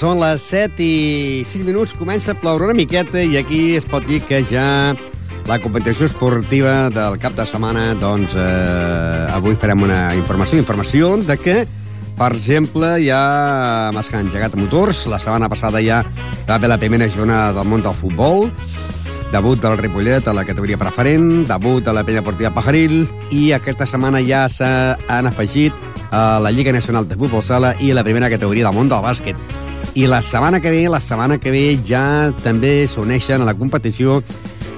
Són les 7 i 6 minuts, comença a ploure una miqueta i aquí es pot dir que ja la competició esportiva del cap de setmana, doncs eh, avui farem una informació, informació de que, per exemple, ja m'has engegat motors, la setmana passada ja va haver la primera jornada del món del futbol, debut del Ripollet a la categoria preferent, debut de la penya portiva Pajaril, i aquesta setmana ja s'han afegit a la Lliga Nacional de Futbol Sala i la primera categoria del món del bàsquet. I la setmana que ve, la setmana que ve ja també s'uneixen a la competició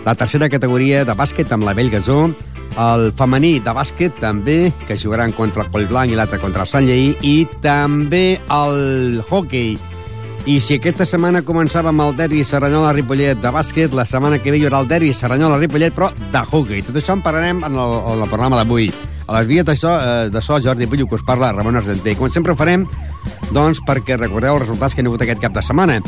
la tercera categoria de bàsquet amb la Bellgasó, el femení de bàsquet també, que jugaran contra el Collblanc i l'altre contra el Sant Lleí, i també el hockey. I si aquesta setmana començava amb el derbi Serranyola-Ripollet de bàsquet, la setmana que ve hi haurà el derbi Serranyola-Ripollet, però de hockey. Tot això en parlarem en el, en el programa d'avui. A les vies d'això, eh, de so, Jordi Bullo, que us parla Ramon Argenter. Com sempre ho farem, doncs, perquè recordeu els resultats que han hagut aquest cap de setmana.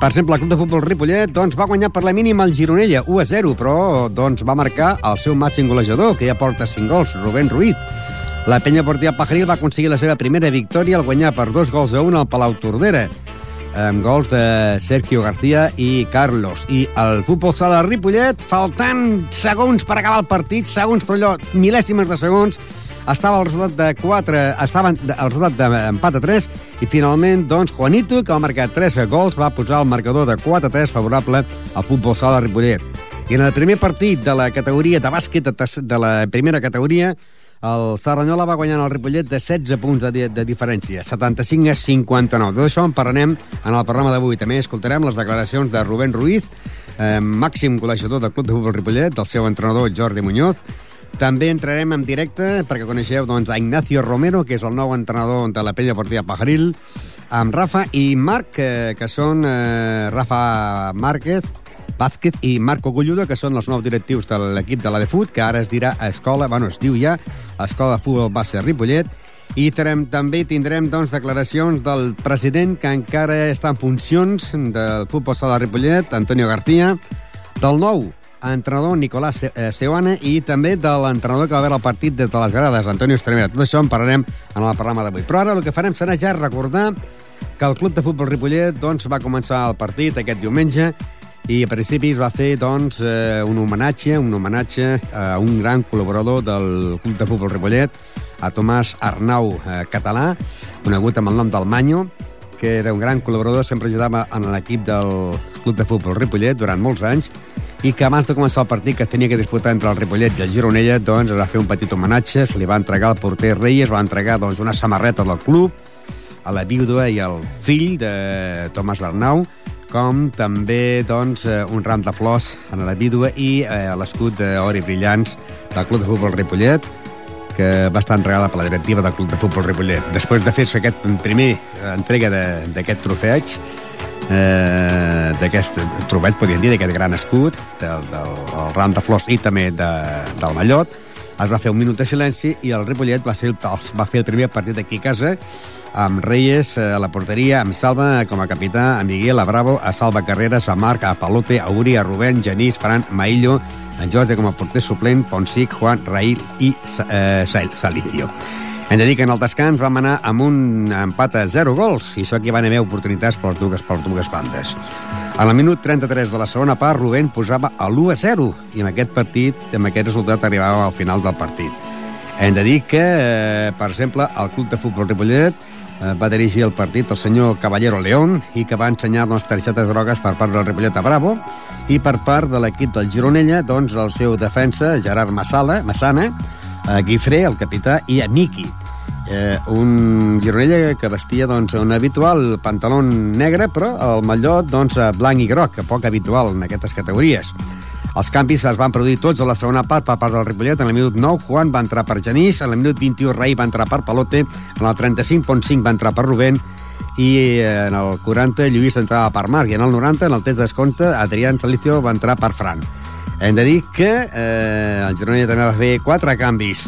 Per exemple, el Club de Futbol Ripollet doncs, va guanyar per la mínima el Gironella, 1 a 0, però doncs, va marcar el seu màxim golejador, que ja porta 5 gols, Rubén Ruiz. La penya portiva Pajaril va aconseguir la seva primera victòria al guanyar per dos gols a un al Palau Tordera amb gols de Sergio García i Carlos. I el futbol sala Ripollet, faltant segons per acabar el partit, segons per allò, mil·lèsimes de segons, estava el resultat de 4, estava el resultat d'empat a 3 i finalment, doncs, Juanito, que va marcar 3 gols, va posar el marcador de 4 a 3 favorable al futbol sala de Ripollet. I en el primer partit de la categoria de bàsquet de la primera categoria, el Serranyola va guanyar el Ripollet de 16 punts de, de diferència, 75 a 59. Tot això en parlarem en el programa d'avui. També escoltarem les declaracions de Rubén Ruiz, eh, màxim col·legiador del Club de Futbol Ripollet, del seu entrenador Jordi Muñoz. També entrarem en directe perquè coneixeu doncs, a Ignacio Romero, que és el nou entrenador de la Pella Portilla Pajaril, amb Rafa i Marc, eh, que són eh, Rafa Márquez, Vázquez i Marco Gulludo, que són els nous directius de l'equip de la de Fut, que ara es dirà Escola, bueno, es diu ja Escola de Futbol Base Ripollet, i terem, també tindrem doncs, declaracions del president que encara està en funcions del futbol sala de Ripollet, Antonio García, del nou entrenador Nicolás Seuana i també de l'entrenador que va veure el partit des de les grades, Antonio Estremera. Tot això en parlarem en el programa d'avui. Però ara el que farem serà ja recordar que el Club de Futbol Ripollet doncs, va començar el partit aquest diumenge i a principi es va fer doncs, eh, un homenatge un homenatge a un gran col·laborador del Club de Futbol Ripollet, a Tomàs Arnau eh, Català, conegut amb el nom del Manyo, que era un gran col·laborador, sempre ajudava en l'equip del Club de Futbol Ripollet durant molts anys, i que abans de començar el partit que es tenia que disputar entre el Ripollet i el Gironella, doncs es va fer un petit homenatge, se li va entregar al porter Reyes, va entregar doncs, una samarreta del club, a la vídua i al fill de Tomàs Arnau, com també doncs, un ram de flors a la vídua i eh, l'escut d'or i brillants del Club de Futbol Ripollet, que va estar entregada per la directiva del Club de Futbol Ripollet. Després de fer-se aquest primer entrega d'aquest trofeig, eh, d'aquest trofeig, podríem dir, d'aquest gran escut, del, del, del ram de flors i també de, del mallot, es va fer un minut de silenci i el Ripollet va, ser, va fer el primer partit aquí a casa amb Reyes a la porteria, amb Salva com a capità, a Miguel, a Bravo, a Salva Carreras, a Marc, a Palote, a Uri, a Rubén, Genís, Fran, Maillo, a Jordi com a porter suplent, Ponsic, Juan, Rail i eh, Salicio. Hem de dir que en el descans vam anar amb un empat a 0 gols, i això aquí van haver oportunitats per dues, per dues bandes. A la minut 33 de la segona part, Rubén posava a l'1 a 0, i amb aquest partit, amb aquest resultat, arribava al final del partit. Hem de dir que, eh, per exemple, el Club de Futbol Ripollet eh, va dirigir el partit el senyor Caballero León i que va ensenyar les targetes grogues per part del Ripollet a Bravo i per part de l'equip del Gironella, doncs, el seu defensa, Gerard Massala, Massana, a Guifré, el capità, i a Miki, eh, un gironella que vestia doncs, un habitual pantaló negre, però el mallot doncs, blanc i groc, que poc habitual en aquestes categories. Els canvis es van produir tots a la segona part per part del Ripollet. En el minut 9, Juan va entrar per Genís, en el minut 21, Rei va entrar per Palote, en el 35.5 va entrar per Rubén, i en el 40 Lluís entrava per Marc, i en el 90, en el test d'escompte, Adrián Salicio va entrar per Fran. Hem de dir que eh, el Gironella també va fer quatre canvis.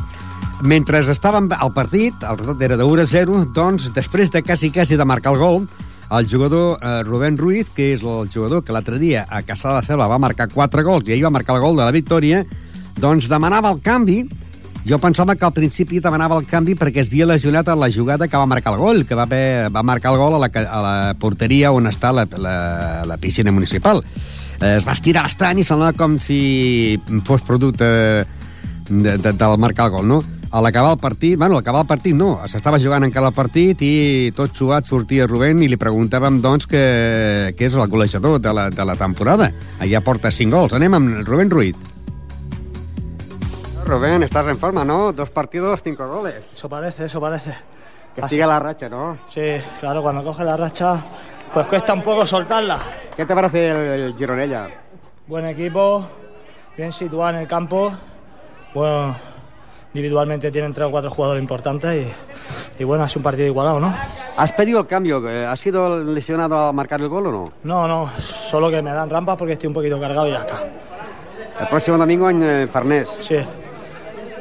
Mentre estàvem al partit, el resultat era de 1 a 0, doncs, després de quasi, quasi de marcar el gol, el jugador eh, Rubén Ruiz, que és el jugador que l'altre dia a Caçà de la Selva va marcar 4 gols i ahir va marcar el gol de la victòria, doncs demanava el canvi Jo pensava que al principi demanava el canvi perquè es havia lesionat a la jugada que va marcar el gol, que va, haver, va marcar el gol a la, a la porteria on està la, la, la piscina municipal. Eh, es va estirar bastant i semblava com si fos producte de, de, del marcar el gol, no? A l'acabar el partit, bueno, a l'acabar el partit no, s'estava jugant encara el partit i tot xuat sortia Rubén i li preguntàvem, doncs, que, que és el golejador de la, de la temporada. Allà porta 5 gols. Anem amb Rubén Ruiz. Rubén, estás en forma, ¿no? Dos partidos, cinco goles. Eso parece, eso parece. Que Así. siga la racha, ¿no? Sí, claro, cuando coge la racha, pues cuesta un poco soltarla. ¿Qué te parece el, el Gironella? Buen equipo, bien situado en el campo. Bueno, individualmente tienen tres o cuatro jugadores importantes y, y bueno, ha sido un partido igualado, ¿no? ¿Has pedido el cambio? ¿Has sido lesionado a marcar el gol o no? No, no, solo que me dan rampas porque estoy un poquito cargado y ya está. El próximo domingo en eh, Farnés. Sí,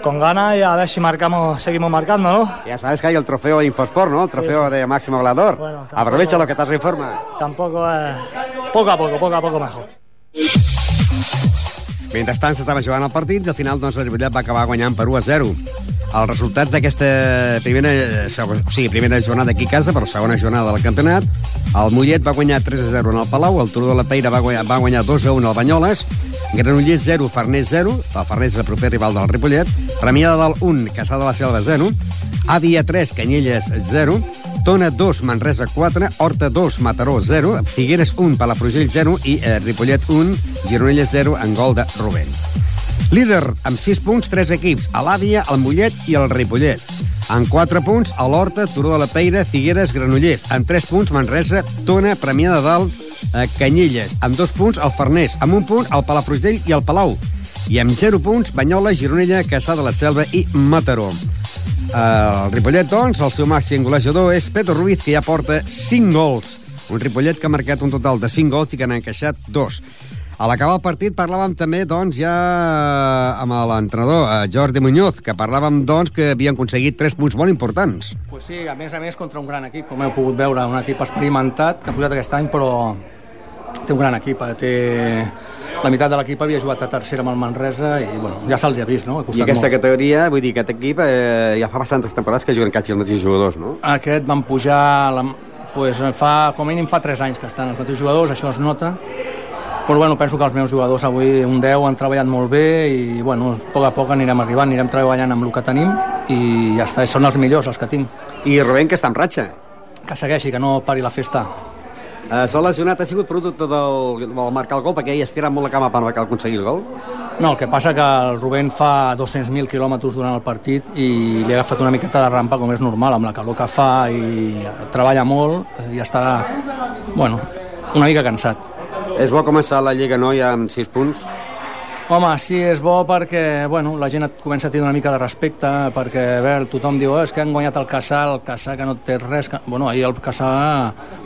con ganas y a ver si marcamos, seguimos marcando, ¿no? Ya sabes que hay el trofeo Infosport, ¿no? El trofeo sí, sí. de máximo goleador. Bueno, Aprovecha lo que estás en forma. Tampoco es... Poco a poco, poco a poco mejor. Mentrestant s'estava jugant el partit i al final doncs, el Ripollet va acabar guanyant per 1 a 0. Els resultats d'aquesta primera, o sigui, primera jornada aquí a casa, però segona jornada del campionat, el Mollet va guanyar 3 a 0 en el Palau, el Turó de la Peira va guanyar, va guanyar 2 a 1 al Banyoles, Granollers 0, Farners 0, el Farners és el proper rival del Ripollet, Premià de Dalt 1, Caçà de la Selva 0, Àvia 3, Canyelles 0, Tona 2, Manresa 4, Horta 2, Mataró 0, Figueres 1, Palafrugell 0 i eh, Ripollet 1, Gironella 0 en gol de Rubén. Líder amb 6 punts, 3 equips, a l'Àvia, el Mollet i el Ripollet. En 4 punts, a l'Horta, Turó de la Peira, Figueres, Granollers. En 3 punts, Manresa, Tona, Premià de Dalt, eh, Canyelles. Amb 2 punts, el Farners. Amb un punt, el Palafrugell i el Palau. I amb 0 punts, Banyola, Gironella, Caçà de la Selva i Mataró. El Ripollet, doncs, el seu màxim golejador és Pedro Ruiz, que ja porta 5 gols. Un Ripollet que ha marcat un total de 5 gols i que n'ha encaixat 2. A l'acabar el partit parlàvem també, doncs, ja amb l'entrenador, eh, Jordi Muñoz, que parlàvem, doncs, que havien aconseguit 3 punts molt importants. Pues sí, a més a més contra un gran equip, com heu pogut veure, un equip experimentat, que ha pujat aquest any, però té un gran equip, eh, té la meitat de l'equip havia jugat a tercera amb el Manresa i bueno, ja se'ls ha vist, no? I aquesta molt. categoria, vull dir, aquest equip eh, ja fa bastantes temporades que juguen quasi els mateixos jugadors, no? Aquest van pujar, la, pues, fa, com a mínim fa 3 anys que estan els mateixos jugadors, això es nota, però bueno, penso que els meus jugadors avui, un 10, han treballat molt bé i bueno, a poc a poc anirem arribant, anirem treballant amb el que tenim i ja està, són els millors els que tinc. I Rubén, que està en ratxa? Que segueixi, que no pari la festa. Eh, S'ha lesionat, ha sigut producte del, del marcar el gol, perquè ell estira molt la cama per aconseguir el gol? No, el que passa que el Rubén fa 200.000 quilòmetres durant el partit i li ha agafat una miqueta de rampa com és normal, amb la calor que fa i treballa molt i està, bueno, una mica cansat. És bo començar la Lliga, no?, ja amb 6 punts. Home, sí, és bo perquè bueno, la gent et comença a tenir una mica de respecte, perquè a veure, tothom diu oh, és que han guanyat el Caçà, el Caçà que no té res... Que... Bueno, ahir el Caçà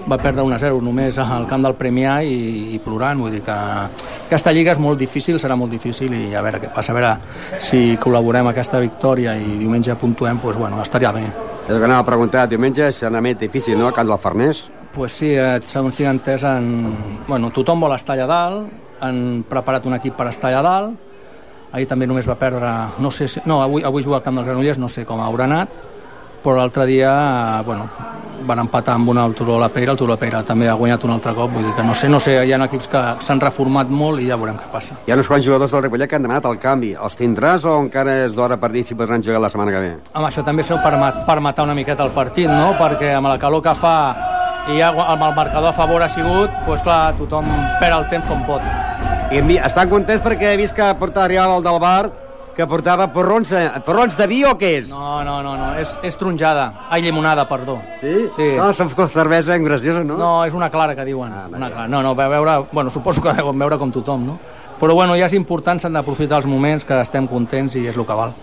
va perdre 1-0 només al camp del Premià i, i plorant, vull dir que aquesta lliga és molt difícil, serà molt difícil i a veure què passa, a veure si col·laborem aquesta victòria i diumenge puntuem, doncs bueno, estaria bé. És el que anava a preguntar, diumenge serà més difícil, no?, a Camp del Farners? Pues sí, eh, segons tinc entès, en... bueno, tothom vol estar allà dalt, han preparat un equip per estar allà dalt, ahir també només va perdre, no sé si, no, avui, avui juga al camp del Granollers, no sé com haurà anat, però l'altre dia, bueno, van empatar amb un altre Turó la Peira, el Turó la Peira també ha guanyat un altre cop, vull dir que no sé, no sé, hi ha equips que s'han reformat molt i ja veurem què passa. Hi ha uns quants jugadors del Ripollet que han demanat el canvi. Els tindràs o encara és d'hora per dir si podran jugar la setmana que ve? Home, això també és per, per matar una miqueta el partit, no? Perquè amb la calor que fa i ja amb el marcador a favor ha sigut, doncs clar, tothom perd el temps com pot. I estan contents perquè he vist que portava arribava el del bar que portava porrons, eh, porrons de vi o què és? No, no, no, no. És, és tronjada. Ai, llimonada, perdó. Sí? Sí. No, són tot cervesa graciosa, no? No, és una clara que diuen. Ah, una clara. No, no, va veure... Bueno, suposo que deuen veure com tothom, no? Però bueno, ja és important, s'han d'aprofitar els moments, que estem contents i és el que val.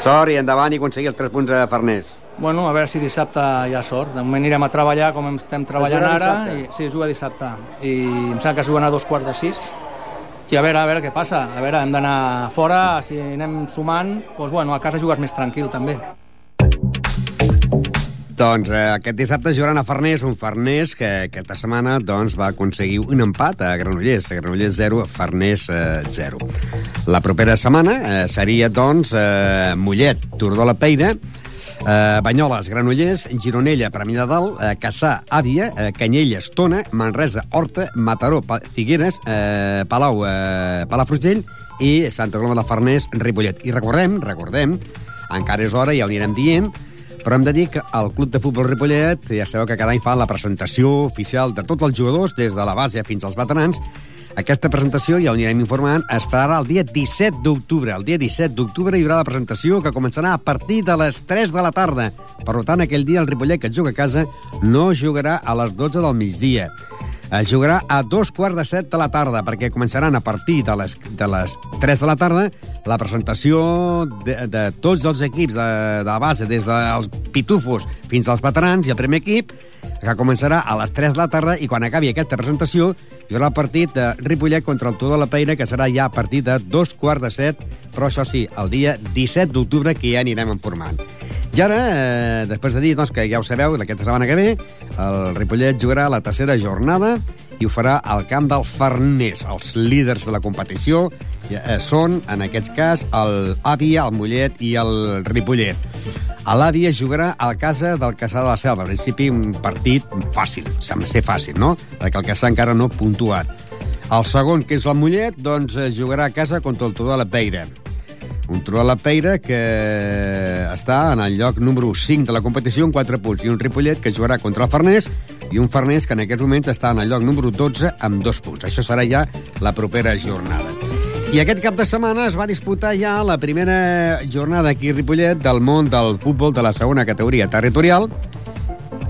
Sort i endavant i aconseguir els 3 punts a Farners. Bueno, a veure si dissabte hi ha sort. De moment anirem a treballar com estem treballant ara. I, sí, juga dissabte. I em sembla que juguen a dos quarts de sis. I a veure, a veure què passa. A veure, hem d'anar fora, si anem sumant, doncs bueno, a casa jugues més tranquil també. Doncs eh, aquest dissabte jugaran a Farners, un Farners que aquesta setmana doncs, va aconseguir un empat a Granollers. A Granollers 0, Farners eh, 0. La propera setmana eh, seria, doncs, eh, Mollet, Tordó la Peira, eh, Banyoles, Granollers, Gironella, Premià de Dalt, eh, Caçà, Àvia, eh, Canyelles, Tona, Manresa, Horta, Mataró, pa Figueres, eh, Palau, eh, Palafrugell i Santa Coloma de Farners, Ripollet. I recordem, recordem, encara és hora, ja ho anirem dient, però hem de dir que el Club de Futbol Ripollet, ja sabeu que cada any fa la presentació oficial de tots els jugadors, des de la base fins als veterans. Aquesta presentació, ja ho anirem informant, es farà el dia 17 d'octubre. El dia 17 d'octubre hi haurà la presentació que començarà a partir de les 3 de la tarda. Per tant, aquell dia el Ripollet que juga a casa no jugarà a les 12 del migdia es jugarà a dos quarts de set de la tarda, perquè començaran a partir de les, de les 3 de la tarda la presentació de, de tots els equips de, de base, des dels pitufos fins als veterans i el primer equip, que començarà a les 3 de la tarda i quan acabi aquesta presentació hi haurà el partit de Ripollet contra el Tudor la Peira, que serà ja a partir de dos quarts de set, però això sí, el dia 17 d'octubre, que ja anirem informant. I ara, eh, després de dir doncs, que ja ho sabeu, aquesta setmana que ve, el Ripollet jugarà la tercera jornada i ho farà al camp del Farners. Els líders de la competició eh, són, en aquest cas, el Àvia, el Mollet i el Ripollet. L'Àvia jugarà a casa del Caçà de la Selva. En principi, un partit fàcil, sembla ser fàcil, no? Perquè el Caçà encara no ha puntuat. El segon, que és el Mollet, doncs jugarà a casa contra el Tudor de la Peira. De la Peira que està en el lloc número 5 de la competició amb 4 punts, i un Ripollet que jugarà contra el Farners, i un Farners que en aquests moments està en el lloc número 12 amb 2 punts. Això serà ja la propera jornada. I aquest cap de setmana es va disputar ja la primera jornada aquí a Ripollet del món del futbol de la segona categoria territorial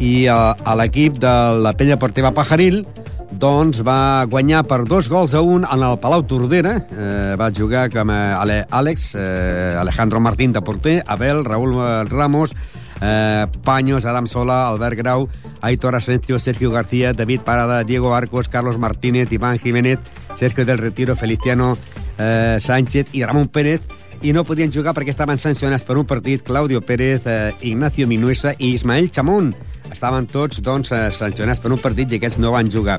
i a, a l'equip de la Pella Portiva Pajaril doncs va guanyar per dos gols a un en el Palau Tordera. Eh, va jugar com Ale, Àlex, eh, Alejandro Martín de porter, Abel, Raúl Ramos, eh, Paños, Adam Sola, Albert Grau, Aitor Asencio, Sergio García, David Parada, Diego Arcos, Carlos Martínez, Iván Jiménez, Sergio del Retiro, Feliciano eh, Sánchez i Ramon Pérez i no podien jugar perquè estaven sancionats per un partit Claudio Pérez, eh, Ignacio Minuesa i Ismael Chamón. Estaven tots doncs, eh, sancionats per un partit i aquests no van jugar.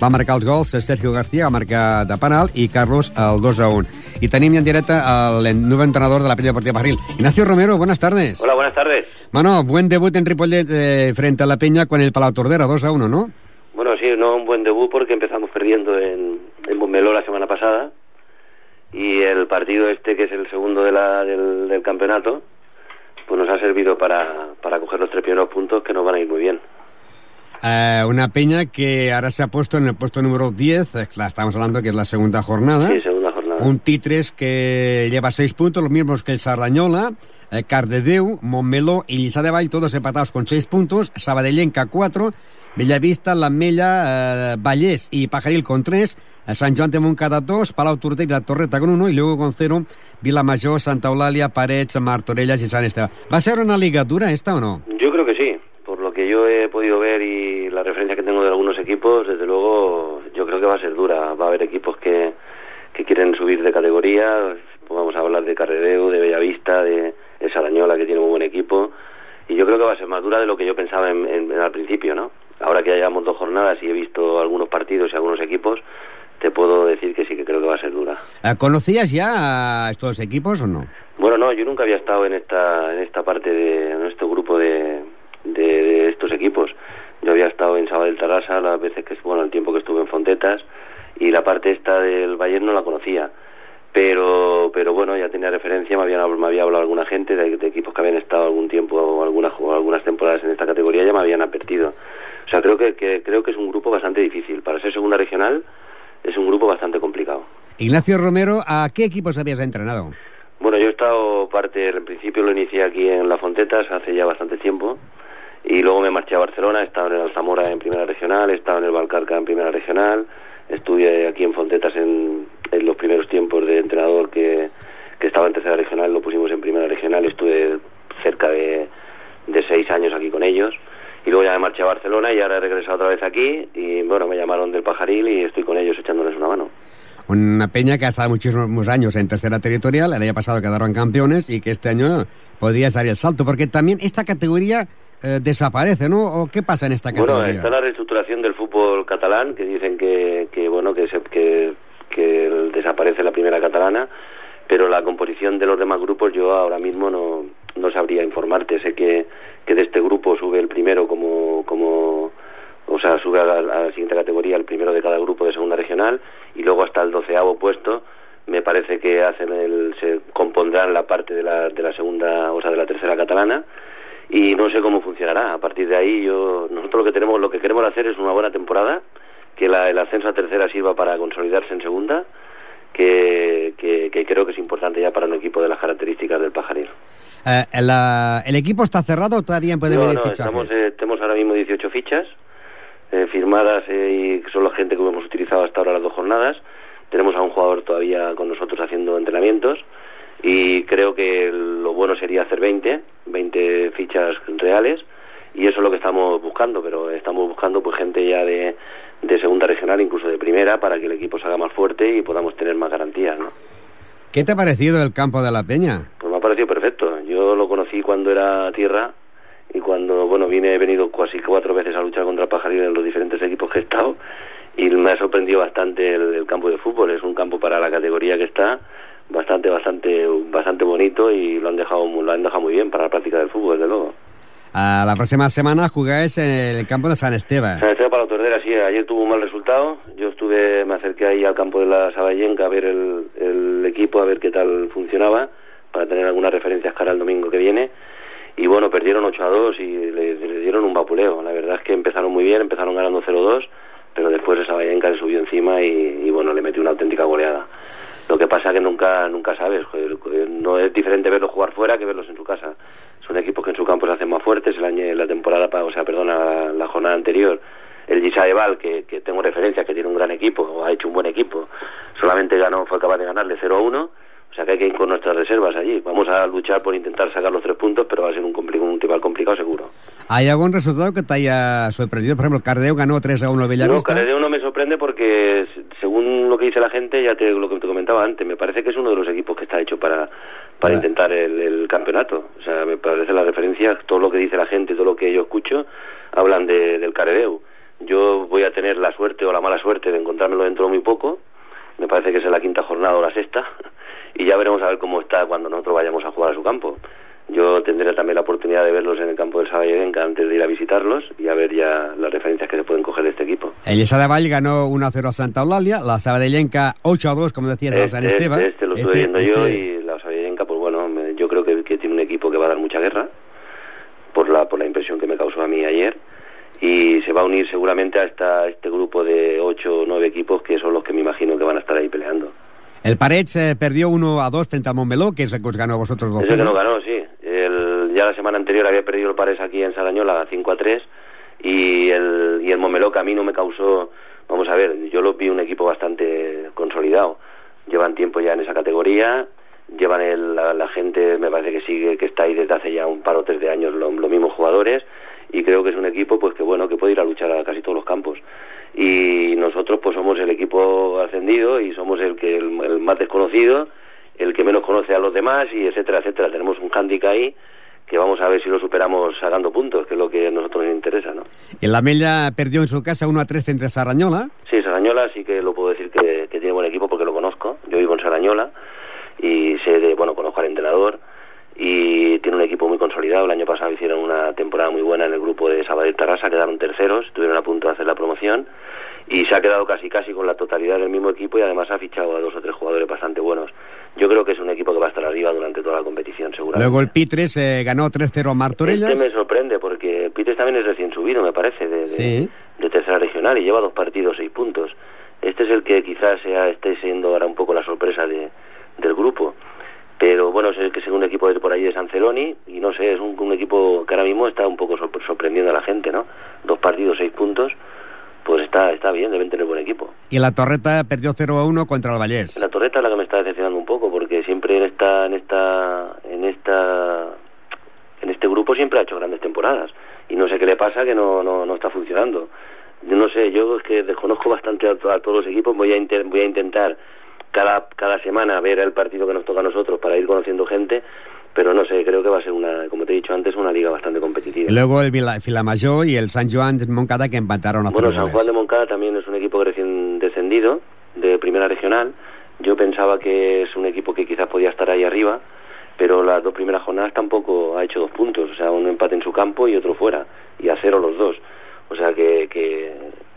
Va marcar els gols Sergio García, va marcar de penal, i Carlos el 2 a 1. Y tenim en directe el nuevo entrenador de la Peña Deportiva Barril. Ignacio Romero, buenas tardes. Hola, buenas tardes. Bueno, buen debut en Ripollet eh, frente a la Peña con el Palau Tordera, 2 a 1, ¿no? Bueno, sí, no un buen debut porque empezamos perdiendo en, en Montmeló la semana pasada y el partido este, que es el segundo de la, del, del campeonato, pues nos ha servido para, para coger los tres primeros puntos que nos van a ir muy bien. Eh, una peña que ahora se ha puesto en el puesto número 10, eh, la estamos hablando que es la segunda jornada. Sí, segunda jornada. Un Titres que lleva seis puntos, los mismos que el Sardañola, eh, Cardedeu, Montmeló y Lliçà de Vall, todos empatados con seis puntos, Sabadellenca 4, Bellavista, L'Ametlla, eh, Vallés y Pajaril con 3, eh, San Joan de Montcada 2, Palau Tordera y La Torreta con 1 y luego con 0, Vilamajor, Santa Eulalia, Parets, Martorelles y San Esteban. ¿Va a ser una liga dura esta o no? Yo creo que sí, por lo que yo he podido ver y la referencia que tengo de algunos equipos, desde luego yo creo que va a ser dura. Va a haber equipos que, que quieren subir de categoría, pues vamos a hablar de Carredeu, de Bellavista, de, de Sarañola, que tiene un buen equipo, y yo creo que va a ser más dura de lo que yo pensaba en, en, en al principio, ¿no? Ahora que ya llevamos dos jornadas y he visto algunos partidos y algunos equipos, te puedo decir que sí que creo que va a ser dura. Eh, ¿Conocías ya a estos equipos o no? Bueno, no, yo nunca había estado en esta en esta parte de en este grupo de, de, de estos equipos. Yo había estado en Sabadell Tarrasa las veces que bueno, el tiempo que estuve en Fontetas y la parte esta del Bayern no la conocía. Pero pero bueno, ya tenía referencia, me, habían, me había hablado alguna gente de, de equipos que habían estado algún tiempo o algunas algunas temporadas en esta categoría ya me habían advertido. O sea, creo que, que creo que es un grupo bastante difícil para ser segunda regional. Es un grupo bastante complicado. Ignacio Romero, ¿a qué equipos habías entrenado? Bueno, yo he estado parte, en principio lo inicié aquí en La Fontetas hace ya bastante tiempo y luego me marché a Barcelona, he estado en el Alzamora en Primera Regional, he estado en el Valcarca en Primera Regional, estuve aquí en Fontetas en, en los primeros tiempos de entrenador que, que estaba en Tercera Regional, lo pusimos en Primera Regional, estuve cerca de, de seis años aquí con ellos y luego ya me marché a Barcelona y ahora he regresado otra vez aquí y bueno, me llamaron del Pajaril y estoy con ellos echándoles una mano. una peña que ha estado muchísimos años en tercera territorial, el año pasado quedaron campeones y que este año podría dar el salto, porque también esta categoría eh, desaparece, ¿no? ¿O qué pasa en esta categoría? Bueno, está la reestructuración del fútbol catalán, que dicen que, que bueno, que, se, que, que desaparece la primera catalana, pero la composición de los demás grupos yo ahora mismo no, no sabría informarte. Sé que, que de este grupo sube el primero como, como o sea, sube a la, siguiente categoría el primero de cada grupo de segunda regional y luego hasta el doceavo puesto me parece que hacen el, se compondrán la parte de la, de la segunda, o sea, de la tercera catalana y no sé cómo funcionará. A partir de ahí yo, nosotros lo que tenemos, lo que queremos hacer es una buena temporada, que la, el ascenso a tercera sirva para consolidarse en segunda, que, que, creo que es importante ya para un equipo de las características del pajaril. Eh, ¿El equipo está cerrado o todavía puede venir no, estamos, eh, tenemos ahora mismo 18 fichas eh, firmadas y son la gente que hemos utilizado hasta ahora las dos jornadas. Tenemos a un jugador todavía con nosotros haciendo entrenamientos y creo que lo bueno sería hacer 20, 20 fichas reales y eso es lo que estamos buscando, pero estamos buscando pues gente ya de, de segunda regional, incluso de primera, para que el equipo se haga más fuerte y podamos tener más garantías, ¿no? ¿Qué te ha parecido el campo de la Peña? Pues me ha parecido perfecto. Yo lo conocí cuando era tierra y cuando, bueno, vine, he venido casi cuatro veces a luchar contra Pajaril en los diferentes equipos que he estado y me ha sorprendido bastante el, campo de fútbol. Es un campo para la categoría que está bastante, bastante, bastante bonito y lo han dejado, lo han dejado muy bien para la práctica del fútbol, desde luego. A la próxima semana jugáis en el campo de San Esteban. San Esteban para la Tordera, sí. Ayer tuvo un mal resultado. Yo estuve, me acerqué ahí al campo de la Saballenca a ver el, equipo, a ver qué tal funcionaba, para tener algunas referencias cara al domingo que viene y bueno, perdieron 8 a 2 y le, dieron un vapuleo. La verdad es que empezaron muy bien, empezaron ganando 0-2, pero después esa Vallenca le subió encima y, bueno, le metió una auténtica goleada. Lo que pasa que nunca nunca sabes, no es diferente verlos jugar fuera que verlos en su casa. Son equipos que en su campo se hacen más fuertes. El año, la temporada, o sea, perdona, la, jornada anterior, el Gisaeval, que, que tengo referencia, que tiene un gran equipo, o ha hecho un buen equipo, solamente ganó, fue capaz de ganarle 0 a 1 o sea que hay que ir con nuestras reservas allí. Vamos a luchar por intentar sacar los tres puntos, pero va a ser un, un rival complicado seguro. ¿Hay algún resultado que te haya sorprendido? Por ejemplo, Cardeo ganó 3 a 1 Bellavista. No, Cardeo no me sorprende porque, según lo que dice la gente, ya te, lo que te comentaba antes, me parece que es uno de los equipos que está hecho para, para intentar el, campeonato. O sea, me parece la referencia, todo lo que dice la gente, todo lo que yo escucho, hablan de, del Cardeo. Yo voy a tener la suerte o la mala suerte de encontrármelo dentro de muy poco. Me parece que es en la quinta jornada o la sexta y ya veremos a ver cómo está cuando nosotros vayamos a jugar a su campo. Yo tendré también la oportunidad de verlos en el campo del Saballenca antes de ir a visitarlos y a ver ya las referencias que se pueden coger de este equipo. El Valle ganó 1-0 a Santa Eulalia, la Saballenca 8-2, como decías, a San Esteban. Este, este lo estoy este, viendo yo este- y la Saballenca, pues bueno, yo creo que, que, tiene un equipo que va a dar mucha guerra, por la, por la impresión que me causó a mí ayer, y se va a unir seguramente a esta, este grupo de 8 o 9 equipos que son los que me imagino que van a estar ahí peleando. El Parets eh, perdió 1 a 2 frente al Montmeló, que es el que os ganó a vosotros dos. Es que no ganó, sí. Ya la semana anterior había perdido el Parets aquí en Sarañola 5 a 3 y el, y el que a mí no me causó, vamos a ver, yo lo vi un equipo bastante consolidado. Llevan tiempo ya en esa categoría, llevan el, la, gente, me parece que sigue, que está ahí desde hace ya un par o tres de años los mismos jugadores y creo que es un equipo pues que bueno que puede ir a luchar a casi todos los campos y nosotros pues somos el equipo ascendido y somos el que el, más desconocido el que menos conoce a los demás y etcétera etcétera tenemos un handicap ahí que vamos a ver si lo superamos sacando puntos, que es lo que a nosotros nos interesa, ¿no? En la Mella perdió en su casa 1 a 3 entre Sarañola. Sí, Sarañola sí que lo puedo decir que, que, tiene buen equipo porque lo conozco. Yo vivo en Sarañola y sé de, bueno, conozco al entrenador y tiene un equipo muy consolidado. El año pasado hicieron una temporada muy buena en el grupo de Sabadell Tarrasa, quedaron terceros, estuvieron a punto de hacer la promoción y se ha quedado casi casi con la totalidad del mismo equipo y además ha fichado a dos o tres jugadores bastante buenos. Yo creo que es un equipo que va a estar arriba durante toda la competición, seguramente. Luego el Pitres eh, ganó 3-0 a Martorellas. Este me sorprende porque Pitres también es recién subido, me parece, de, de, tercera regional y lleva dos partidos, seis puntos. Este es el que quizás sea, esté siendo ahora un poco la sorpresa de, del grupo pero bueno, es el que un equipo de por ahí de Sanceloni y no sé, es un, equipo que ahora mismo está un poco sorprendiendo a la gente, ¿no? Dos partidos, seis puntos, pues está está bien, deben tener buen equipo. Y la Torreta perdió 0 a 1 contra el Vallés. La Torreta es la que me está decepcionando un poco porque siempre en esta en esta en esta en este grupo siempre ha hecho grandes temporadas y no sé qué le pasa que no no, no está funcionando. Yo no sé, yo es que desconozco bastante a, todos los equipos, voy a voy a intentar cada, cada semana ver el partido que nos toca a nosotros para ir conociendo gente, pero no sé, creo que va a ser una, como te he dicho antes, una liga bastante competitiva. Y luego el Filamayor y el San Joan de Moncada que empataron a Bueno, San. Juan de Moncada también es un equipo recién descendido de primera regional. Yo pensaba que es un equipo que quizás podía estar ahí arriba, pero las dos primeras jornadas tampoco ha hecho dos puntos, o sea, un empate en su campo y otro fuera, y a cero los dos. O sea que, que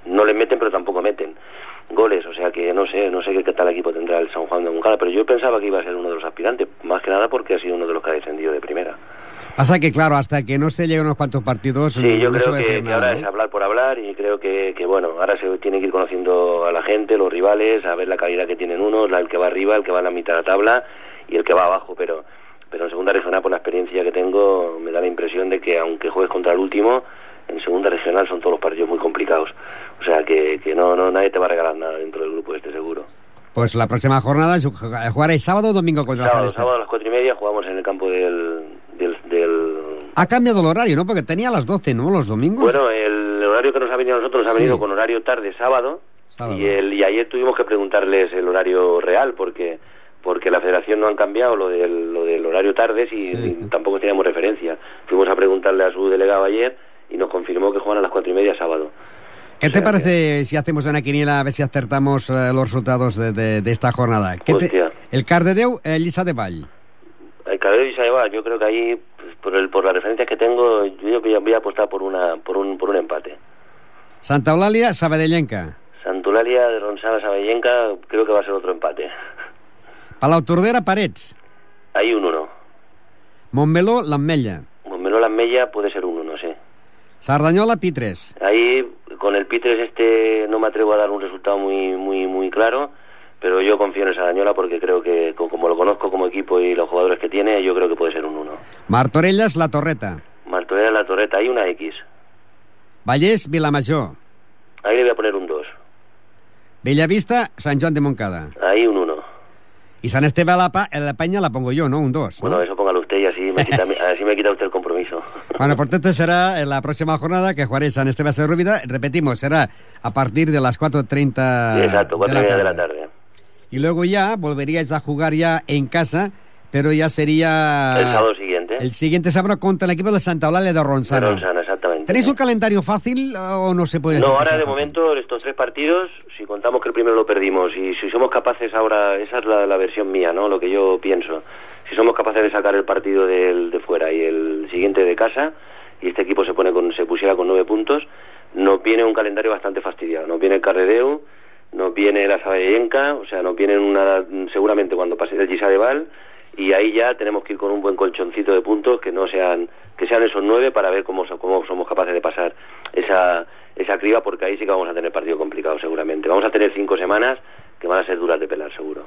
no les meten, pero tampoco meten goles, o sea que no sé, no sé qué tal equipo tendrá el San Juan de Moncada, pero yo pensaba que iba a ser uno de los aspirantes, más que nada porque ha sido uno de los que ha descendido de primera. Pasa que, claro, hasta que no se lleguen unos cuantos partidos... Sí, yo no se creo a que, que nada, ahora es hablar por hablar y creo que, que, bueno, ahora se tiene que ir conociendo a la gente, los rivales, a ver la calidad que tienen unos, el que va arriba, el que va en la mitad de la tabla y el que va abajo, pero pero en segunda regional por la experiencia que tengo me da la impresión de que aunque juegues contra el último, en segunda regional son todos los partidos muy complicados. O sea que, que no, no nadie te va a regalar nada dentro del. Pues la próxima jornada ju- jugaréis sábado o domingo contra Sábado, sábado a las cuatro y media jugamos en el campo del, del, del Ha cambiado el horario, ¿no? Porque tenía a las 12, ¿no? Los domingos. Bueno, el horario que nos ha venido a nosotros nos ha Sí. venido con horario tarde sábado, Sábado. Y, el, y ayer tuvimos que preguntarles el horario real porque porque la federación no han cambiado lo del, lo del horario tarde y, Sí. y tampoco teníamos referencia. Fuimos a preguntarle a su delegado ayer y nos confirmó que juegan a las cuatro y media sábado. ¿Qué o te parece si hacemos una quiniela a ver si acertamos eh, los resultados de, de- de esta jornada? ¿Qué te- el Cardedeu, el Lliçà de Vall. El Cabello y Saeva, yo creo que ahí, por, el, por las referencias que tengo, yo voy a, voy a apostar por, una, por, un, por un empate. Santa Eulàlia, Sabadellenca. Santulalia de Ronsana Saballenca, creo que va a ser otro empate. Palau Tordera, Parets. Hay un uno. Montmeló, l'Ametlla. Montmeló Las Mella puede ser un uno, sí. Sardanyola, Pitres. Ahí con el Pitres este no me atrevo a dar un resultado muy muy muy claro, pero yo confío en esa Dañola porque creo que co- como lo conozco como equipo y los jugadores que tiene, yo creo que puede ser un 1. Martorelles, La Torreta. Martorell la Torreta, hay una X. Vallès, Vilamajor. Ahí le voy a poner un 2. Bellavista, Sant Joan de Moncada. Ahí un 1. Y San Esteve a la, Pa- la Peña la pongo yo, ¿no? Un 2. Bueno, eso póngalo usted y así me quita, así me quita usted el compromiso. Bueno, por tanto será en la próxima jornada que jugaré San Esteban de Rúbida. Repetimos, será a partir de las 4.30 Exacto, cuatro y media de la tarde. Y luego ya volveríais a jugar ya en casa, pero ya sería... El sábado siguiente. El siguiente sábado contra el equipo de Santa Eulalia de Ronsana. Ronsana, exactamente. ¿Tenéis un calendario fácil o no se puede No, ahora de fácil? momento estos tres partidos, si contamos que el primero lo perdimos y si somos capaces ahora, esa es la, la versión mía, ¿no? Lo que yo pienso. Si somos capaces de sacar el partido del, de fuera y el siguiente de casa y este equipo se pone con, se pusiera con nueve puntos, nos viene un calendario bastante fastidiado. Nos viene el Carredeu, nos viene la Saballenca, o sea, nos viene una, seguramente cuando pase el Gisa de Val y ahí ya tenemos que ir con un buen colchoncito de puntos que no sean que sean esos nueve para ver cómo, cómo somos capaces de pasar esa esa criba porque ahí sí que vamos a tener partido complicado seguramente vamos a tener cinco semanas que van a ser duras de pelar seguro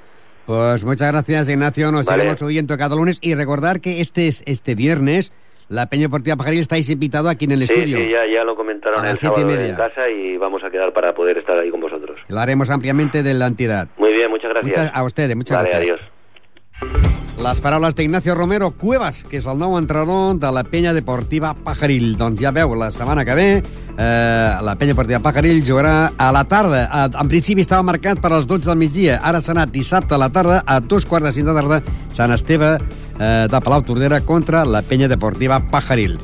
Pues muchas gracias, Ignacio. Nos Vale. seguimos oyendo cada lunes. Y recordar que este, es- este viernes la Peña Deportiva Pajaril estáis invitado aquí en el sí estudio. sí ya ya lo comentaron A las el siete y sábado media. en casa y vamos a quedar para poder estar ahí con vosotros Lo haremos ampliamente de la entidad. muy bien muchas gracias Muchas- a ustedes, muchas vale, gracias. adiós Les paraules d'Ignacio Romero Cuevas, que és el nou entrenador de la penya deportiva Pajaril. Doncs ja veu, la setmana que ve eh, la penya deportiva Pajaril jugarà a la tarda. Eh, En principi estava marcat per als 12 del migdia. Ara serà dissabte a la tarda, a dos quarts de cinc de tarda, Sant Esteve eh, de Palau Tordera contra la penya deportiva Pajaril.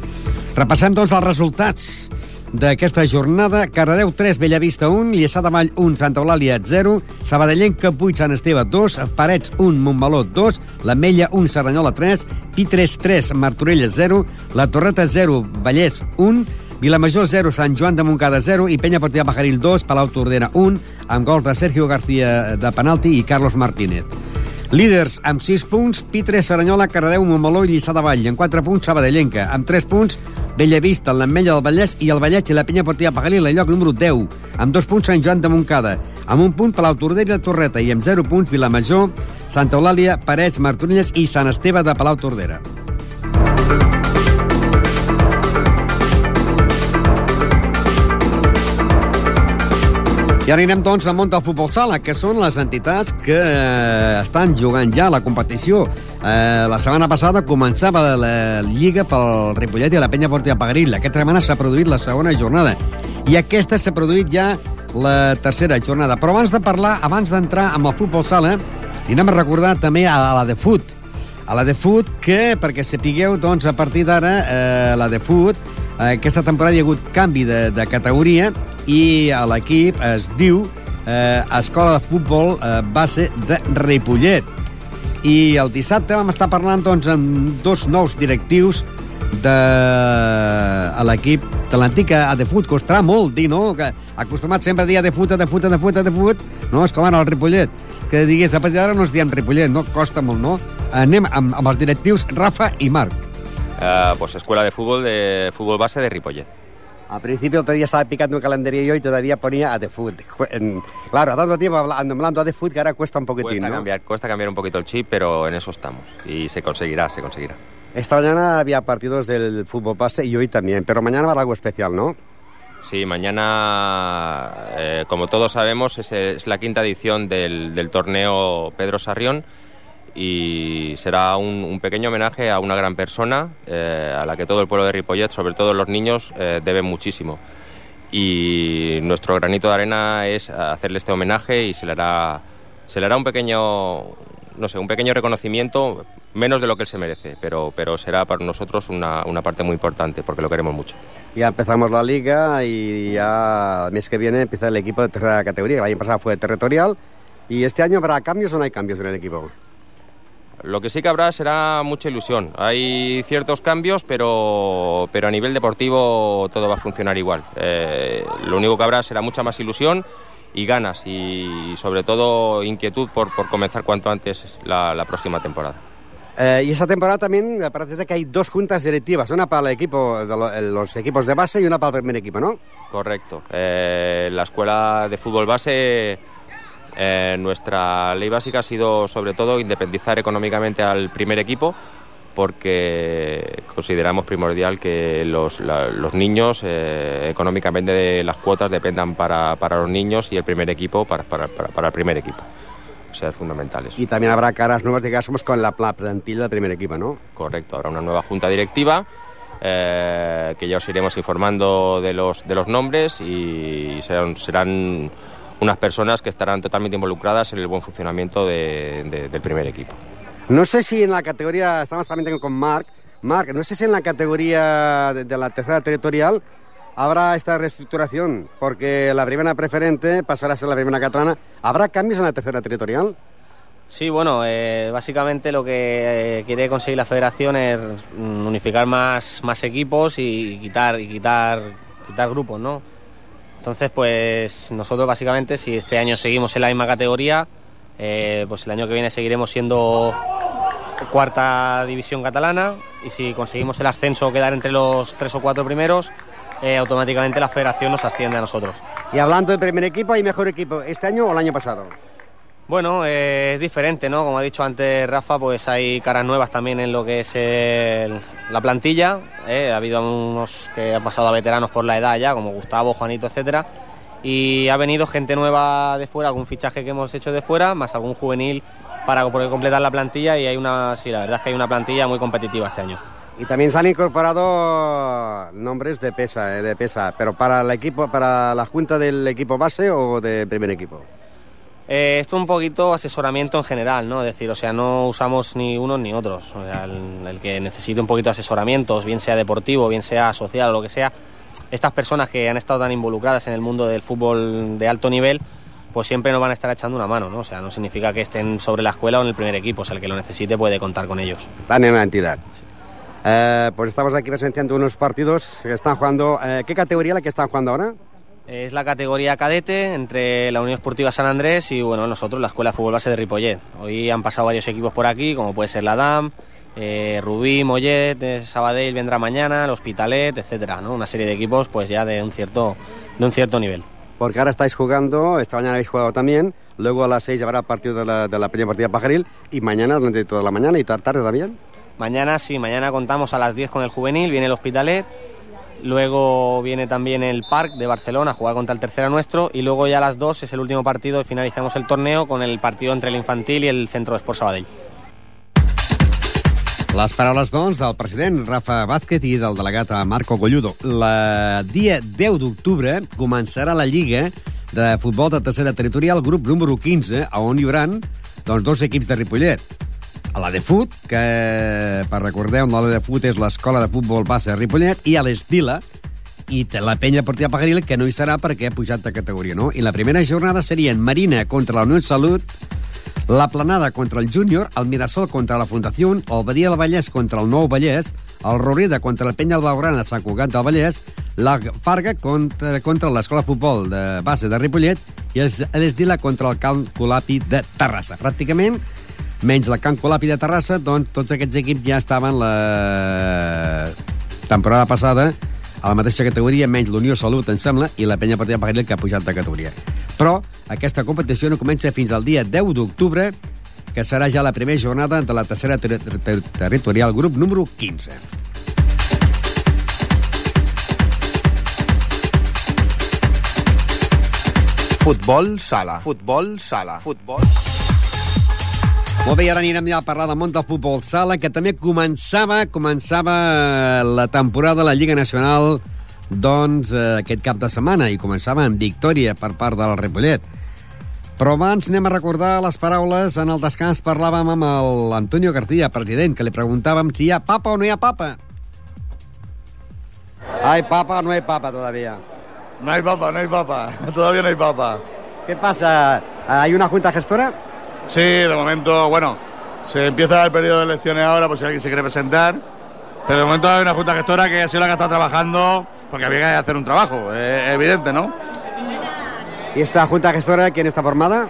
Repassem, doncs, els resultats d'aquesta jornada. Cardedeu 3, Bellavista 1, Lliçà de Vall 1, Santa Eulàlia 0, Sabadellenca 8, Sant Esteve 2, Parets 1, Montmeló 2, l'Ametlla 1, Serranyola 3, Pitres 3, Martorella 0, La Torreta 0, Vallès 1, Vilamajor 0, Sant Joan de Montcada 0 i Penya Partida Pajaril 2, Palau Tordera 1, amb gols de Sergio García de penalti i Carlos Martínez. Líders amb 6 punts, Pitre, Saranyola, Cardedeu, Montmeló i Lliçà de Vall. En 4 punts, Sabadellenca. Amb 3 punts, Bellavista, l'Ametlla del Vallès i el Vallès i la Penya Portilla Pagalil, el lloc número 10. Amb 2 punts, Sant Joan de Montcada. Amb un punt, Palau Tordera i la Torreta. I amb 0 punts, Vilamajor, Santa Eulàlia, Parets, Martorelles i Sant Esteve de Palau Tordera. I ara anirem, doncs, al món del futbol sala, que són les entitats que eh, estan jugant ja a la competició. Eh, la setmana passada començava la Lliga pel Ripollet i la Penya Portia Pagaril. Aquesta setmana s'ha produït la segona jornada. I aquesta s'ha produït ja la tercera jornada. Però abans de parlar, abans d'entrar amb el futbol sala, anem a recordar també a la de Foot. A la de Foot, que, perquè sapigueu, doncs, a partir d'ara, eh, la de Foot, eh, aquesta temporada hi ha hagut canvi de, de categoria i a l'equip es diu eh, Escola de Futbol eh, Base de Ripollet. I el dissabte vam estar parlant doncs, amb dos nous directius de a l'equip de l'antic Adefut. Costarà molt dir, no? Que acostumat sempre a dir Adefut, Adefut, Adefut, Adefut. No, és com ara el Ripollet. Que digués, a partir d'ara no es diem Ripollet, no? Costa molt, no? Anem amb, amb els directius Rafa i Marc. Uh, pues escuela de fútbol de fútbol base de Ripollet. Al principio otro día estaba picando un calendario yo y todavía ponía a The Food. Claro, a tanto tiempo hablando a The Food que ahora cuesta un poquitín, cuesta ¿no? Cambiar, cuesta cambiar un poquito el chip, pero en eso estamos. Y se conseguirá, se conseguirá. Esta mañana había partidos del fútbol base y hoy también, pero mañana va a algo especial, ¿no? Sí, mañana, eh, como todos sabemos, es, es, la quinta edición del, del torneo Pedro Sarrión y será un, un, pequeño homenaje a una gran persona eh, a la que todo el pueblo de Ripollet, sobre todo los niños, eh, deben muchísimo. Y nuestro granito de arena es hacerle este homenaje y se le hará, se le hará un pequeño no sé, un pequeño reconocimiento, menos de lo que él se merece, pero, pero será para nosotros una, una parte muy importante porque lo queremos mucho. Ya empezamos la liga y ya el mes que viene empieza el equipo de tercera categoría. El año pasado fue territorial y este año habrá cambios o no hay cambios en el equipo. Lo que sí que habrá será mucha ilusión. Hay ciertos cambios, pero, pero a nivel deportivo todo va a funcionar igual. Eh, lo único que habrá será mucha más ilusión y ganas y sobre todo inquietud por, por comenzar cuanto antes la, la próxima temporada. Eh, y esa temporada también parece que hay dos juntas directivas, una para el equipo de lo, los equipos de base y una para el primer equipo, ¿no? Correcto. Eh, la escuela de fútbol base, eh, nuestra ley básica ha sido sobre todo independizar económicamente al primer equipo porque consideramos primordial que los, la, los niños eh, económicamente de las cuotas dependan para, para, los niños y el primer equipo para, para, para el primer equipo. O sea, es fundamental eso. Y también habrá caras nuevas, digamos, con la plantilla del primer equipo, ¿no? Correcto, habrá una nueva junta directiva eh, que ya os iremos informando de los, de los nombres y serán, serán unas personas que estarán totalmente involucradas en el buen funcionamiento de, de, del primer equipo. No sé si en la categoría, estamos también con Marc, Marc, no sé si en la categoría de, de, la tercera territorial habrá esta reestructuración, porque la primera preferente pasará a ser la primera catalana. ¿Habrá cambios en la tercera territorial? Sí, bueno, eh, básicamente lo que eh, quiere conseguir la federación es unificar más, más equipos y quitar, y quitar, quitar grupos, ¿no? Entonces, pues nosotros básicamente, si este año seguimos en la misma categoría, eh, pues el año que viene seguiremos siendo cuarta división catalana y si conseguimos el ascenso o quedar entre los tres o cuatro primeros, eh, automáticamente la federación nos asciende a nosotros. Y hablando del primer equipo, ¿hay mejor equipo este año o el año pasado? Bueno, eh, es diferente, ¿no? Como ha dicho antes Rafa, pues hay caras nuevas también en lo que es la plantilla. ¿eh? Ha habido unos que han pasado a veteranos por la edad ya, como Gustavo, Juanito, etcétera. Y ha venido gente nueva de fuera, algún fichaje que hemos hecho de fuera, más algún juvenil para poder completar la plantilla. Y hay una, sí, la verdad es que hay una plantilla muy competitiva este año. Y también se han incorporado nombres de pesa, eh, de pesa, pero para el equipo, para la junta del equipo base o del primer equipo. Eh, esto es un poquito asesoramiento en general, ¿no? Es decir, o sea, no usamos ni unos ni otros. O sea, el, que necesite un poquito de asesoramientos, bien sea deportivo, bien sea social o lo que sea, estas personas que han estado tan involucradas en el mundo del fútbol de alto nivel, pues siempre nos van a estar echando una mano, ¿no? O sea, no significa que estén sobre la escuela o en el primer equipo, o sea, el que lo necesite puede contar con ellos. Están en la entidad. Eh, pues estamos aquí presenciando unos partidos que están jugando. Eh, ¿Qué categoría la que están jugando ahora? Es la categoría cadete entre la Unión Esportiva San Andrés y bueno, nosotros la Escuela de Fútbol Base de Ripollet. Hoy han pasado varios equipos por aquí, como puede ser la DAM, eh, Rubí, Mollet, eh, Sabadell vendrá mañana, el Hospitalet, etcétera, ¿no? Una serie de equipos pues ya de un cierto, de un cierto nivel. Porque ahora estáis jugando, esta mañana habéis jugado también, luego a las 6 habrá partido de la, de la primera partida Pajaril y mañana durante toda la mañana y tarde también. Mañana sí, mañana contamos a las 10 con el juvenil, viene el Hospitalet, luego viene también el Parc de Barcelona a jugar contra el tercero nuestro y luego ya a las 2 es el último partido y finalizamos el torneo con el partido entre el infantil y el Centro d'Esport Sabadell. Les paraules, doncs, del president Rafa Vázquez i del delegat Marco Golludo. La dia 10 d'octubre començarà la Lliga de Futbol de Tercera Territorial, grup número 15, on hi haurà doncs, dos equips de Ripollet. A la de Fut, que, per recordeu, la de Fut és l'escola de futbol base de Ripollet, i a l'Estila, i la penya Portiva Pagaril, que no hi serà perquè ha pujat de categoria, no? I la primera jornada serien Marina contra la Unió Salut, la Planada contra el Júnior, el Mirasol contra la Fundació, el Badia del Vallès contra el Nou Vallès, el Rorida contra el Penya del Blaugrana de Sant Cugat del Vallès, la Farga contra, contra l'Escola de Futbol de base de Ripollet i l'Esdila contra el Camp Colapi de Terrassa. Pràcticament, menys la Camp Colapi de Terrassa, doncs tots aquests equips ja estaven la temporada passada a la mateixa categoria, menys l'Unió Salut, em sembla, i la Penya Partida Pagaril, que ha pujat de categoria. Però aquesta competició no comença fins al dia 10 d'octubre, que serà ja la primera jornada de la tercera ter ter territorial grup número 15. Futbol sala. Futbol sala. Futbol... Molt bé, ara anirem ja a parlar del món del futbol sala, que també començava començava la temporada de la Lliga Nacional doncs, eh, aquest cap de setmana, i començava amb victòria per part del Ripollet. Però abans anem a recordar les paraules. En el descans parlàvem amb l'Antonio García, president, que li preguntàvem si hi ha papa o no hi ha papa. ¿Hay papa o no hay papa todavía? No hay papa, no hay papa. Todavía no hay papa. ¿Qué pasa? ¿Hay una junta gestora? Sí, de momento, bueno, se empieza el periodo de elecciones ahora, por si alguien se quiere presentar. Pero de momento hay una junta gestora que ha sido la que está trabajando, porque había que hacer un trabajo, es evidente, ¿no? ¿Y esta junta gestora quién está formada?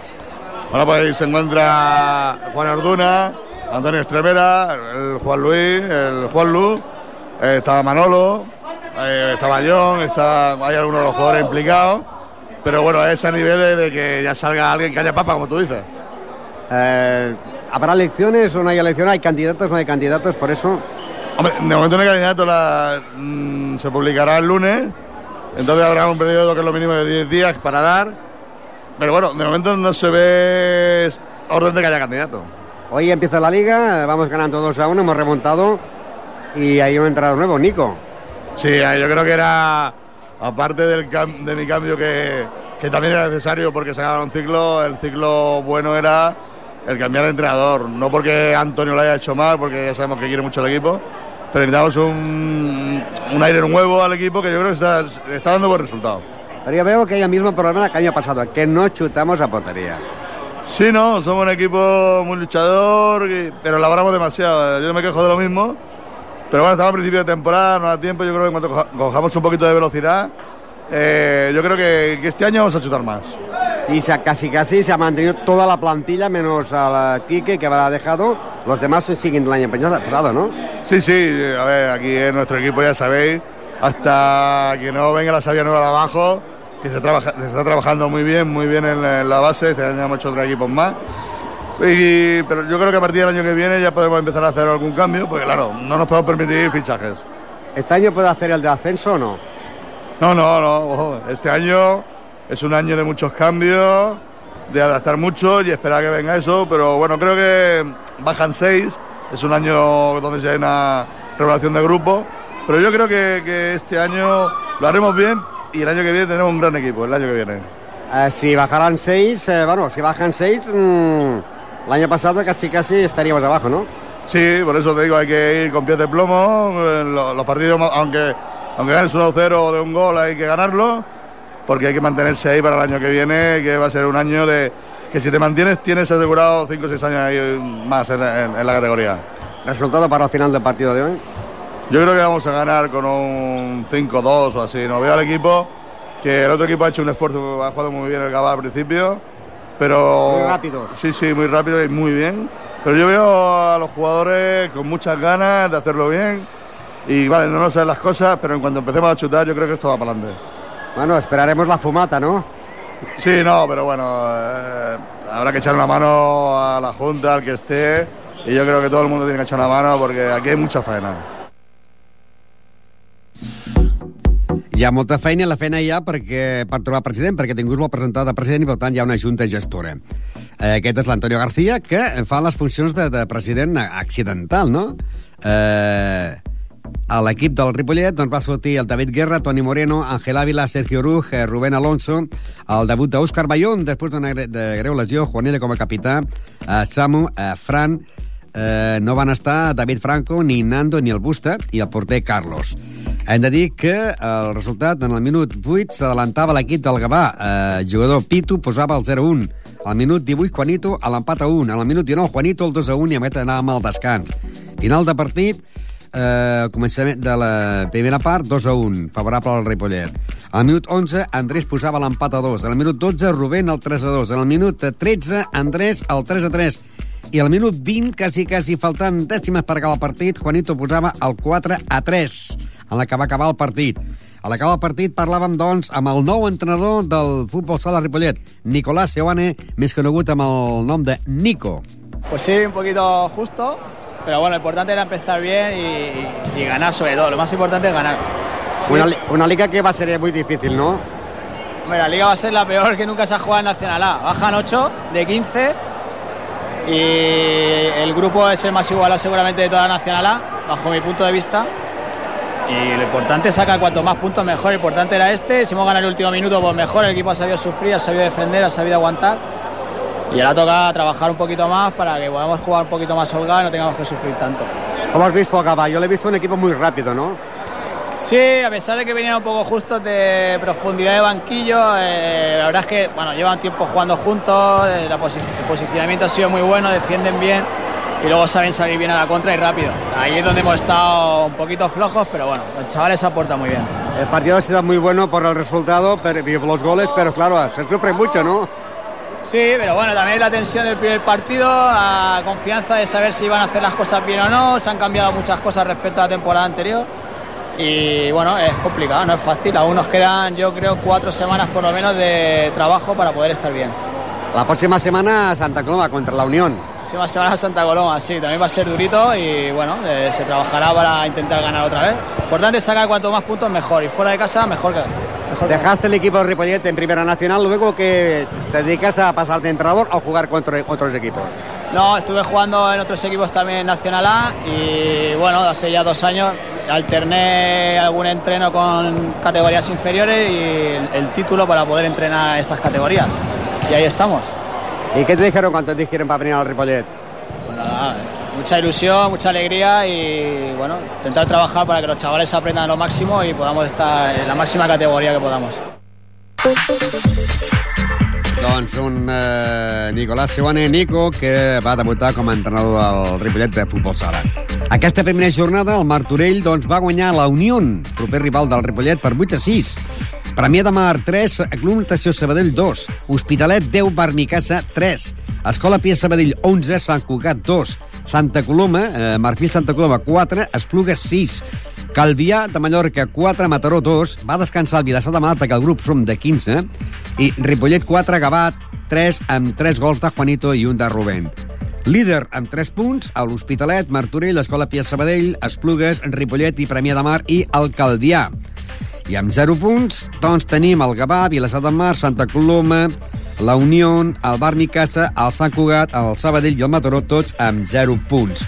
Bueno, pues ahí se encuentra Juan Orduna, Antonio Estremera, el Juan Luis, el Juan Lu, eh, está Manolo, eh, está Bayón, está, hay algunos de los jugadores implicados, pero bueno, es a nivel de, de que ya salga alguien que haya papa, como tú dices. Eh, ¿Habrá elecciones o no hay elecciones? ¿Hay candidatos o no hay candidatos? Por eso... Hombre, de momento no hay candidato, la, mm, se publicará el lunes, entonces habrá un periodo que es lo mínimo de 10 días para dar, pero bueno, de momento no se ve orden de que haya candidato. Hoy empieza la liga, vamos ganando 2 a 1, hemos remontado y hay un entrenador nuevo, Nico. Sí, eh, yo creo que era, aparte del cam- de mi cambio que, que también era necesario porque se ganaba un ciclo, el ciclo bueno era el cambiar de entrenador, no porque Antonio lo haya hecho mal, porque ya sabemos que quiere mucho el equipo, pero necesitamos un, un aire nuevo al equipo que yo creo que está, está dando buen resultado. Pero yo veo que hay el mismo problema que año pasado, que no chutamos a portería. Sí, no, somos un equipo muy luchador, pero elaboramos demasiado. Yo no me quejo de lo mismo. Pero bueno, estamos a principio de temporada, no da tiempo. Yo creo que cuando coja- cojamos un poquito de velocidad, eh, yo creo que, que este año vamos a chutar más. Y se casi casi se ha mantenido toda la plantilla, menos a la Quique, que habrá dejado. Los demás se siguen del año pasado, ¿no? Sí, sí, a ver, aquí en nuestro equipo ya sabéis, hasta que no venga la sabia nueva de abajo, que se, trabaja, se está trabajando muy bien, muy bien en, la- en la base, este año hemos hecho otros equipos más. Y- pero yo creo que a partir del año que viene ya podemos empezar a hacer algún cambio, porque claro, no nos podemos permitir fichajes. ¿Este año puede hacer el de ascenso o no? No, no, no. Este año es un año de muchos cambios, de adaptar mucho y esperar que venga eso. Pero bueno, creo que bajan seis. Es un año donde se hay una revelación de grupo. Pero yo creo que, que este año lo haremos bien y el año que viene tenemos un gran equipo. El año que viene. Eh, si bajaran seis, eh, bueno, si bajan seis, mm, el año pasado casi casi estaríamos abajo, ¿no? Sí, por eso te digo, hay que ir con pies de plomo. eh, Los, los partidos, aunque, aunque ganes 1-0 o de un gol, hay que ganarlo. Porque hay que mantenerse ahí para el año que viene, que va a ser un año de que si te mantienes tienes asegurado 5 o 6 años ahí más en, en- en la categoría. Resultado para el final del partido de hoy. Yo creo que vamos a ganar con un 5-2 o así. No veo al equipo que el otro equipo ha hecho un esfuerzo, ha jugado muy bien el Gabá al principio, pero Muy rápidos. Sí, sí, muy rápido y muy bien. Pero yo veo a los jugadores con muchas ganas de hacerlo bien. Y vale, no nos saben las cosas, pero en cuanto empecemos a chutar, yo creo que esto va para adelante. Bueno, esperaremos la fumata, ¿no? Sí, no, pero bueno, eh, habrá que echar una mano a la Junta, al que esté. Y yo creo que todo el mundo tiene que echar una mano porque aquí hay mucha faena. Hi ha molta feina, la feina hi ha perquè, per trobar president, perquè ningú es vol presentar de president i, per tant, hi ha una junta gestora. Eh, aquest és l'Antonio García, que fa les funcions de, de president accidental, no? Eh, a l'equip del Ripollet doncs, va sortir el David Guerra, Toni Moreno, Ángel Ávila, Sergio Ruj, eh, Rubén Alonso, el debut d'Òscar Bayón, després d'una gre de greu lesió, Juanele com a capità, eh, Samu, eh, Fran, eh, no van estar David Franco, ni Nando, ni el Busta, i el porter Carlos. Hem de dir que el resultat, en el minut 8, s'adelantava l'equip del Gavà. Eh, el jugador Pitu posava el 0-1. Al minut 18, Juanito a l'empat a 1. En el minut 19, Juanito el 2-1 i aquest anàvem al descans. Final de partit, eh, començament de la primera part, 2 a 1, favorable al Ripollet. Al minut 11, Andrés posava l'empat a 2. Al minut 12, Rubén el 3 a 2. En el minut 13, Andrés el 3 a 3. I al minut 20, quasi, quasi faltant dècimes per acabar el partit, Juanito posava el 4 a 3, en la que va acabar el partit. A l'acabar el partit parlàvem, doncs, amb el nou entrenador del futbol sala Ripollet, Nicolás Seoane, més conegut amb el nom de Nico. Pues sí, un poquito justo, pero bueno, lo importante era empezar bien y, y ganar sobre todo. Lo más importante es ganar. Una, li- una liga que va a ser muy difícil, ¿no? Hombre, la liga va a ser la peor que nunca se ha jugado en Nacional A. Bajan 8 de 15 y el grupo es el más igualado seguramente de toda Nacional A, bajo mi punto de vista. Y lo importante es sacar cuanto más puntos mejor. Lo importante era este. Si hemos ganado el último minuto, pues mejor. El equipo ha sabido sufrir, ha sabido defender, ha sabido aguantar. Y ahora toca trabajar un poquito más para que podamos jugar un poquito más holgado y no tengamos que sufrir tanto. ¿Cómo has visto a? Yo le he visto un equipo muy rápido, ¿no? Sí, a pesar de que venían un poco justos de profundidad de banquillo, eh, la verdad es que bueno, llevan tiempo jugando juntos, eh, la posi- el posicionamiento ha sido muy bueno, defienden bien y luego saben salir bien a la contra y rápido. Ahí es donde hemos estado un poquito flojos, pero bueno, los chavales aportan muy bien. El partido ha sido muy bueno por el resultado, por los goles, pero claro, se sufre mucho, ¿no? Sí, pero bueno, también la tensión del primer partido, la confianza de saber si iban a hacer las cosas bien o no, se han cambiado muchas cosas respecto a la temporada anterior y bueno, es complicado, no es fácil, aún nos quedan yo creo cuatro semanas por lo menos de trabajo para poder estar bien. La próxima semana Santa Coloma contra la Unión. Próxima semana Santa Coloma, sí, también va a ser durito y bueno, eh, se trabajará para intentar ganar otra vez. Importante sacar cuanto más puntos mejor y fuera de casa mejor que mejor que- Dejaste el equipo de Ripollet en Primera Nacional, luego que te dedicas a pasar de entrenador o jugar contra otros equipos. No, estuve jugando en otros equipos también en Nacional A y bueno, hace ya dos años alterné algún entreno con categorías inferiores y el, el título para poder entrenar estas categorías. Y ahí estamos. ¿Y qué te dijeron cuando te dijeron para venir al Ripollet? Pues nada, mucha ilusión, mucha alegría y bueno, intentar trabajar para que los chavales aprendan lo máximo y podamos estar en la máxima categoría que podamos. Doncs un eh, Nicolás Seoane Nico que va debutar com a entrenador del Ripollet de futbol sala. Aquesta primera jornada el Martorell doncs, va guanyar la Unió, proper rival del Ripollet, per 8 a 6. Premià de Mar 3, Club Natació Sabadell 2, Hospitalet 10, Barnicassa 3, Escola Pia Sabadell 11, Sant Cugat 2, Santa Coloma, eh, Marfil Santa Coloma 4, Esplugues 6, Calvià de Mallorca 4, Mataró 2, va descansar el Vilassar de Mar perquè el grup som de 15, i Ripollet 4, Gavat 3, amb 3 gols de Juanito i un de Rubén. Líder amb 3 punts, a l'Hospitalet, Martorell, Escola Pia Sabadell, Esplugues, Ripollet i Premià de Mar i el Calvià. I amb 0 punts, doncs tenim el Gavà, Vilassar de Mar, Santa Coloma, la Unió, el Bar Micasa, el Sant Cugat, el Sabadell i el Mataró, tots amb 0 punts.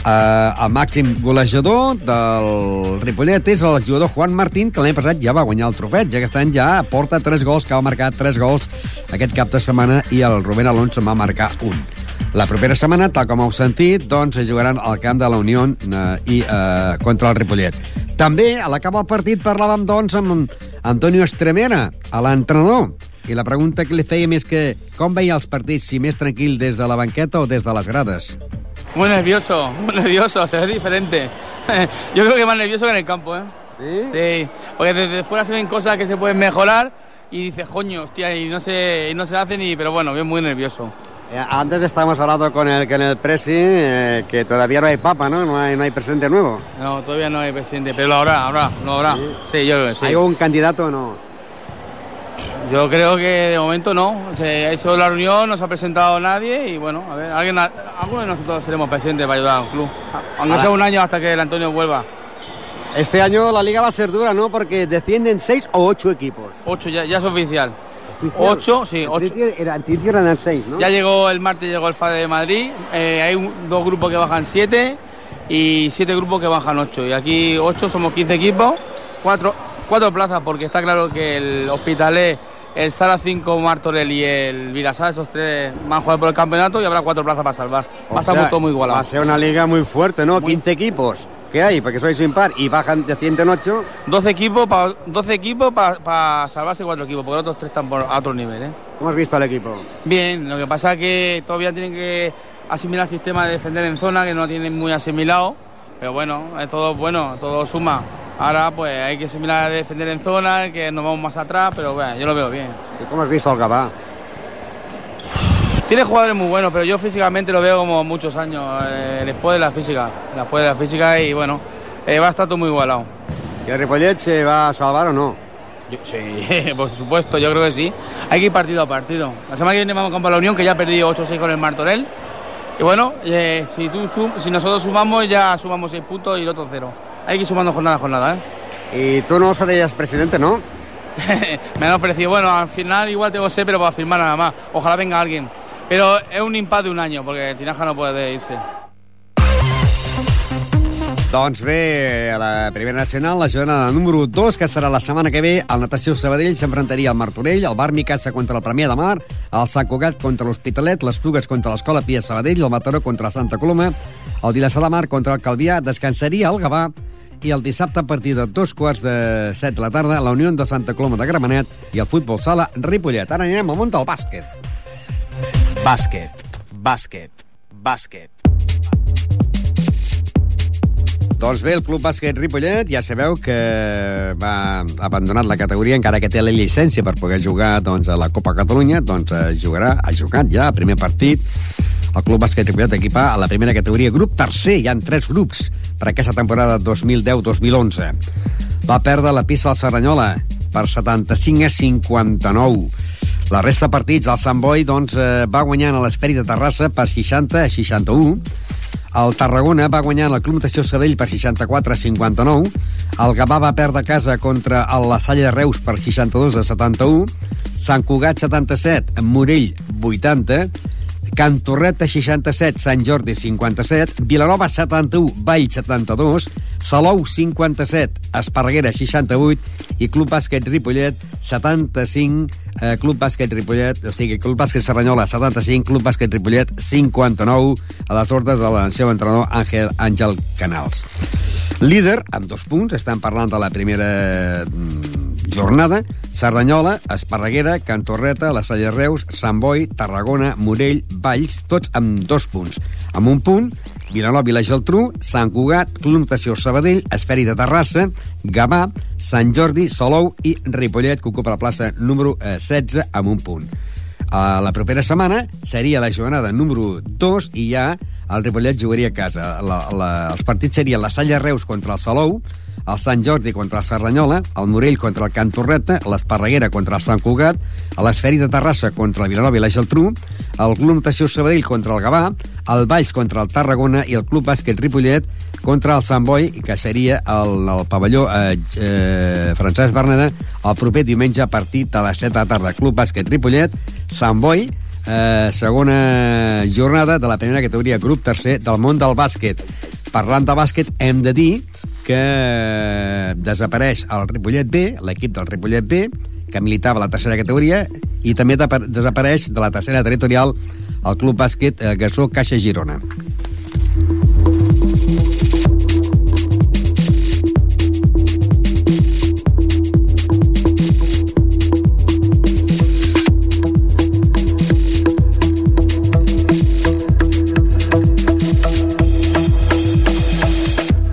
Uh, el màxim golejador del Ripollet és el jugador Juan Martín, que l'any passat ja va guanyar el trofet, ja aquest any ja porta 3 gols, que va marcar 3 gols aquest cap de setmana, i el Rubén Alonso va marcar un. La propera setmana, tal com heu sentit, doncs es jugaran al camp de la Unió eh, i eh, contra el Ripollet. També, a l'acabar el partit, parlàvem, doncs, amb Antonio Estremera, a l'entrenador, i la pregunta que li fèiem és que com veia els partits, si més tranquil des de la banqueta o des de les grades? Muy nervioso, muy nervioso, se ve diferente. Yo creo que más nervioso que en el campo, ¿eh? ¿Sí? Sí, porque desde fuera se ven cosas que se pueden mejorar y dices, coño, hostia, y no se, y no se hacen, y, pero bueno, bien muy nervioso. Eh, Antes estábamos hablando con el, con el Presi, eh, que todavía no hay papa, ¿no? No hay, no hay presidente nuevo. No, todavía no hay presidente, pero lo habrá, habrá, lo habrá. Sí, yo creo que sí. ¿Hay un candidato o no? Yo creo que de momento no. Se ha hecho la reunión, no se ha presentado nadie y bueno, a ver, alguien, alguno de nosotros seremos presidentes para ayudar al club. Aunque sea un año hasta que el Antonio vuelva. Este año la liga va a ser dura, ¿no? Porque descienden seis o ocho equipos. Ocho, ya, ya es oficial. Ocho, sí, ocho. era- eran seis, ¿no? Ya llegó el martes, llegó el FADE de Madrid. eh, hay un- dos grupos que bajan siete y siete grupos que bajan ocho. Y aquí ocho somos 15 equipos, cuatro, cuatro plazas, porque está claro que el Hospitalet, el Sala 5 Martorell y el Virasal, esos tres van a jugar por el campeonato y habrá cuatro plazas para salvar. Va a estar sea, todo muy igualado. Va a ser una liga muy fuerte, ¿no? 15 equipos. ¿Qué hay? Porque sois impar y bajan de 100 en 8. 12 equipos para 12 equipos para salvarse cuatro equipos, porque los otros tres están por a otro nivel. ¿eh? ¿Cómo has visto al equipo? Bien, lo que pasa es que todavía tienen que asimilar el sistema de defender en zona, que no lo tienen muy asimilado, pero bueno, es todo bueno, todo suma. Ahora pues hay que asimilar de defender en zona, que nos vamos más atrás, pero bueno, yo lo veo bien. ¿Y cómo has visto al Gabá? Tiene jugadores muy buenos, pero yo físicamente lo veo como muchos años, eh, después de la física, después de la física y bueno, eh, va a estar todo muy igualado. ¿Y el Ripollet se va a salvar o no? Yo- sí, por supuesto, yo creo que sí. Hay que ir partido a partido. La semana que viene vamos con la Unión, que ya ha perdido 8-6 con el Martorell. Y bueno, eh, si, tú sum- si nosotros sumamos, ya sumamos 6 puntos y el otro 0. Hay que ir sumando jornada a jornada, ¿eh? Y tú no serías presidente, ¿no? Me han ofrecido, bueno, al final igual tengo ser, pero para firmar nada más. Ojalá venga alguien. Pero es un impasse de un año, porque Tinaja no puede irse. Doncs bé, a la Primera Nacional, la jornada número 2, que serà la setmana que ve, el Natació Sabadell s'enfrontaria al Martorell, el Bar Micasa contra el Premià de Mar, el Sant Cugat contra l'Hospitalet, les Plugues contra l'Escola Pia Sabadell, el Mataró contra la Santa Coloma, el Vilassar de Mar contra el Calvià, descansaria el Gavà, i el dissabte a partir de dos quarts de set de la tarda, la Unió de Santa Coloma de Gramenet i el Futbol Sala Ripollet. Ara anirem al món del bàsquet. Bàsquet, bàsquet, bàsquet. Doncs bé, el Club Bàsquet Ripollet ja sabeu que va ha abandonat la categoria, encara que té la llicència per poder jugar doncs, a la Copa Catalunya, doncs eh, jugarà, ha jugat ja el primer partit. El Club Bàsquet Ripollet equipa a la primera categoria, grup tercer, hi han tres grups per aquesta temporada 2010-2011. Va perdre la pista al Serranyola per 75 a 59. La resta de partits, el Sant Boi doncs, eh, va guanyant a l'Esperit de Terrassa per 60 a 61. El Tarragona va guanyar el Club Natació Sabell per 64 a 59. El Gavà va perdre casa contra el La Salle de Reus per 62 a 71. Sant Cugat 77, Morell 80. Can Torreta 67, Sant Jordi 57, Vilanova 71, Vall 72, Salou 57, Esparreguera 68 i Club Bàsquet Ripollet 75, eh, Club Bàsquet Ripollet, o sigui, Club Bàsquet Serranyola 75, Club Bàsquet Ripollet 59 a les ordres del seu entrenador Àngel Àngel Canals. Líder, amb dos punts, estan parlant de la primera mm, jornada, Cerdanyola, Esparreguera, Cantorreta, la Salle Reus, Sant Boi, Tarragona, Morell, Valls, tots amb dos punts. Amb un punt, Vilanova i la Geltrú, Sant Cugat, Club Natació Sabadell, Esferi de Terrassa, Gavà, Sant Jordi, Salou i Ripollet, que ocupa la plaça número eh, 16 amb un punt. A la propera setmana seria la jornada número 2 i ja el Ripollet jugaria a casa. La, la, els partits serien la Salla Reus contra el Salou, el Sant Jordi contra el Serranyola, el Morell contra el Can Torreta, l'Esparreguera contra el Sant Cugat, l'Esferi de Terrassa contra el Vilanova i la Geltrú, el Club Natació Sabadell contra el Gavà, el Valls contra el Tarragona i el Club Bàsquet Ripollet contra el Sant Boi, que seria el, el pavelló eh, eh, Francesc Berneda el proper diumenge a partir de les 7 de la tarda. Club Bàsquet Ripollet, Sant Boi, eh, segona jornada de la primera categoria, grup tercer del món del bàsquet. Parlant de bàsquet, hem de dir que desapareix el Ripollet B, l'equip del Ripollet B, que militava a la tercera categoria, i també desapareix de la tercera territorial el Club Bàsquet eh, Gassó Caixa Girona.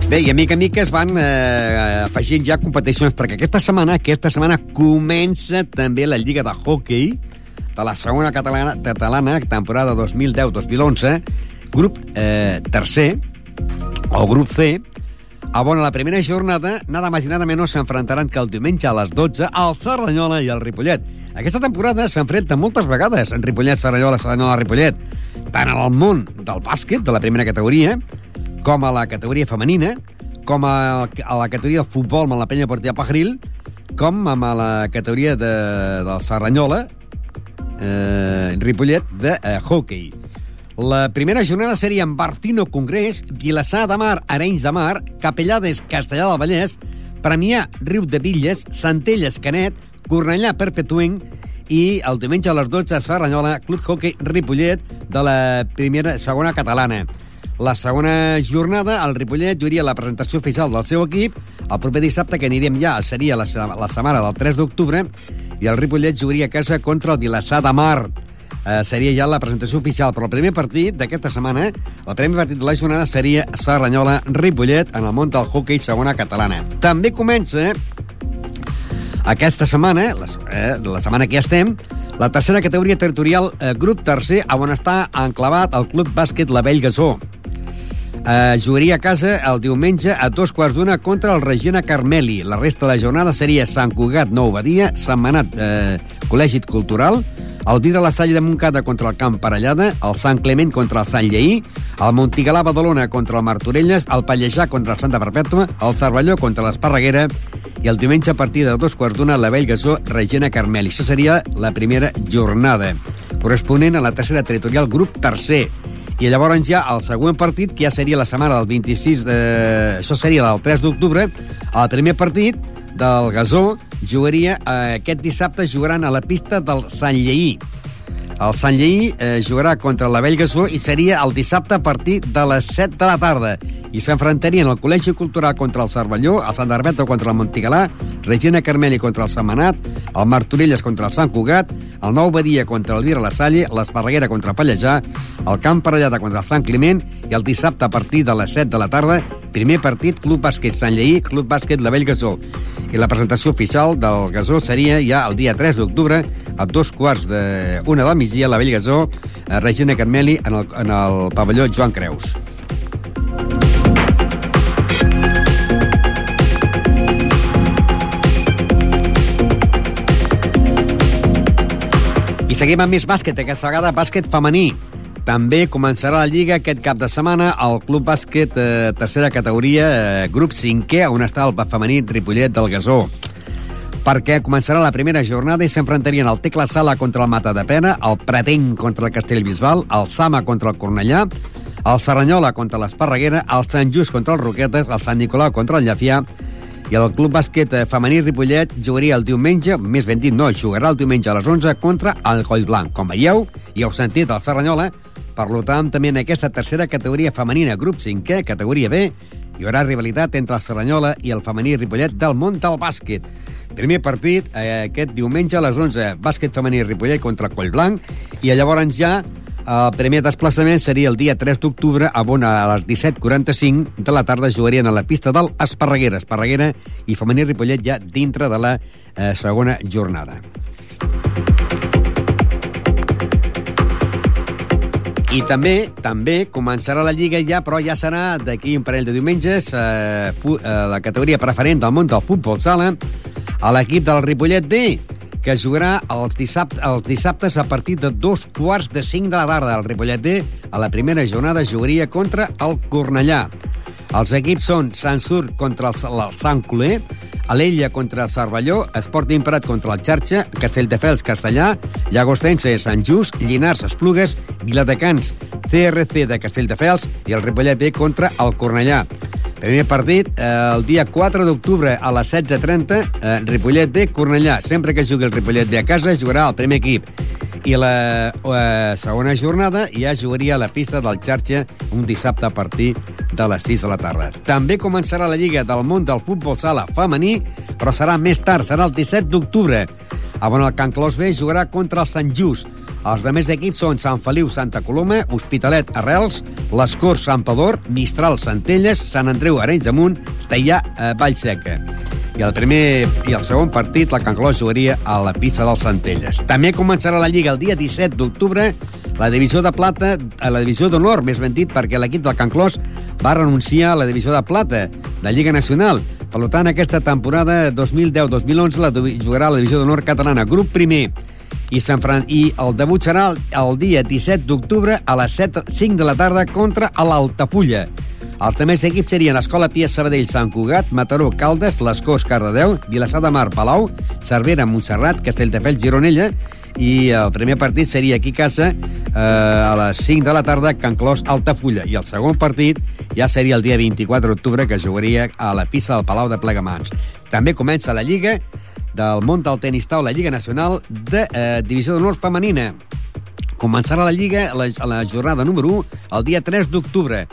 Bé, i mica a mica es van eh, afegint ja competicions, perquè aquesta setmana, aquesta setmana comença també la Lliga de Hockey de la segona catalana, catalana temporada 2010-2011, grup eh, tercer, o grup C, a on a la primera jornada, nada más y nada menos, s'enfrontaran que el diumenge a les 12 el Cerdanyola i el Ripollet. Aquesta temporada s'enfrenta moltes vegades en Ripollet, Cerdanyola, Cerdanyola, Ripollet, tant en el món del bàsquet, de la primera categoria, com a la categoria femenina, com a, a la categoria del futbol amb la penya partida Pajaril, com amb la categoria de, del Serranyola, eh, Ripollet, de eh, hockey. La primera jornada seria en Bartino Congrés, Vilassar de Mar, Arenys de Mar, Capellades, Castellà del Vallès, Premià, Riu de Villes, Centelles, Canet, Cornellà, Perpetuenc, i el diumenge a les 12 a Serranyola, Club Hockey Ripollet de la primera, segona catalana. La segona jornada, el Ripollet jugaria la presentació oficial del seu equip. El proper dissabte, que anirem ja, seria la, la setmana del 3 d'octubre, i el Ripollet jugaria a casa contra el Vilassar de Mar. Eh, seria ja la presentació oficial, però el primer partit d'aquesta setmana, el primer partit de la jornada seria Serranyola-Ripollet en el món del hockey segona catalana. També comença aquesta setmana, la, eh, la setmana que ja estem, la tercera categoria territorial, eh, grup tercer, on està enclavat el Club Bàsquet La Vell Gasó. Eh, jugaria a casa el diumenge a dos quarts d'una contra el Regina Carmeli. La resta de la jornada seria Sant Cugat, Nou Badia, Sant Manat, eh, Col·legi Cultural, el Vira la Salle de Montcada contra el Camp Parellada, el Sant Clement contra el Sant Lleí, el Montigalà Badalona contra el Martorelles, el Pallejà contra el Santa Perpètua, el Cervelló contra l'Esparreguera i el diumenge a partir de dos quarts d'una la Vell Gasó Regina Carmeli. Això seria la primera jornada, corresponent a la tercera territorial grup tercer. I llavors ja el següent partit, que ja seria la setmana del 26 de... Això seria el 3 d'octubre, el primer partit del Gasó jugaria eh, aquest dissabte jugaran a la pista del Sant Lleí. El Sant Lleí eh, jugarà contra la Vell Gasó i seria el dissabte a partir de les 7 de la tarda. I s'enfrontarien el Col·legi Cultural contra el Cervelló, el Sant Arbeto contra el Montigalà, Regina Carmeli contra el Sant Manat, el Martorelles contra el Sant Cugat, el Nou Badia contra el Vira La Salle, l'Esparreguera contra Pallejà, el Camp Parellada contra el Sant Climent i el dissabte a partir de les 7 de la tarda, primer partit Club Bàsquet Sant Lleí, Club Bàsquet La Vell Gasó. I la presentació oficial del Gasó seria ja el dia 3 d'octubre a dos quarts d'una del migdia a la Vell Gasó, a Regina Carmeli, en el, en el pavelló Joan Creus. I seguim amb més bàsquet, aquesta vegada bàsquet femení. També començarà la Lliga aquest cap de setmana al Club Bàsquet eh, tercera categoria, eh, grup 5è, on està el femení Ripollet del Gasó. Perquè començarà la primera jornada i s'enfrontarien el Tecla Sala contra el Mata de Pena, el Preteny contra el Castellbisbal, el Sama contra el Cornellà, el Serranyola contra l'Esparreguera, el Sant Just contra els Roquetes, el Sant Nicolau contra el Llafià, i el Club Bàsquet eh, femení Ripollet jugaria el diumenge, més ben dit, no, jugarà el diumenge a les 11 contra el Coll Blanc. Com veieu, i heu sentit el Serranyola, per tant, també en aquesta tercera categoria femenina, grup 5è, categoria B, hi haurà rivalitat entre el Serranyola i el femení Ripollet del món del bàsquet. Primer partit eh, aquest diumenge a les 11, bàsquet femení Ripollet contra Coll Blanc, i llavors ja el primer desplaçament seria el dia 3 d'octubre, on a les 17.45 de la tarda jugarien a la pista del Esparreguera. Esparreguera i femení Ripollet ja dintre de la eh, segona jornada. I també també començarà la Lliga ja, però ja serà d'aquí un parell de diumenges eh, eh, la categoria preferent del món del futbol sala a l'equip del Ripollet D, que jugarà els, dissabte, els dissabtes a partir de dos quarts de cinc de la tarda. El Ripollet D, a la primera jornada, jugaria contra el Cornellà. Els equips són Sant Sur contra el, Sant Coler, Alella contra el Cervelló, Esporting Prat contra el Xarxa, Castelldefels Castellà, Llagostense Sant Just, Llinars Esplugues, Viladecans CRC de Castelldefels i el Ripollet B contra el Cornellà. Primer partit, eh, el dia 4 d'octubre a les 16.30, eh, Ripollet D, Cornellà. Sempre que jugui el Ripollet D a casa, jugarà el primer equip. I la eh, segona jornada ja jugaria a la pista del Xarxa un dissabte a partir de les 6 de la tarda. També començarà la Lliga del món del futbol sala femení, però serà més tard, serà el 17 d'octubre, on el Can Clos B jugarà contra el Sant Just. Els demés equips són Sant Feliu, Santa Coloma, Hospitalet, Arrels, Les Corts, Sant Pador, Mistral, Centelles, Sant Andreu, Arenys de Munt, Teià, eh, Vallseca. I el primer i el segon partit, la Can Clos jugaria a la pista dels Centelles. També començarà la Lliga el dia 17 d'octubre, la divisió de plata, a la divisió d'honor, més ben dit, perquè l'equip del Can Clos va renunciar a la divisió de plata de Lliga Nacional. Per tant, aquesta temporada 2010-2011 la jugarà la divisió d'honor catalana, grup primer i, Sant Fran... i el debut serà el, dia 17 d'octubre a les 7, 5 de la tarda contra l'Altafulla. Els també equips serien Escola Pia Sabadell, Sant Cugat, Mataró, Caldes, Les Corts, Cardedeu, Vilassar de Mar, Palau, Cervera, Montserrat, Castelldefels, Gironella i el primer partit seria aquí a casa eh, a les 5 de la tarda, Can Clos Altafulla. I el segon partit ja seria el dia 24 d'octubre, que jugaria a la pista del Palau de Plegamans. També comença la Lliga del món del tenis tau, la Lliga Nacional de eh, Divisió d'Honor Femenina. Començarà la Lliga a la, a la jornada número 1 el dia 3 d'octubre.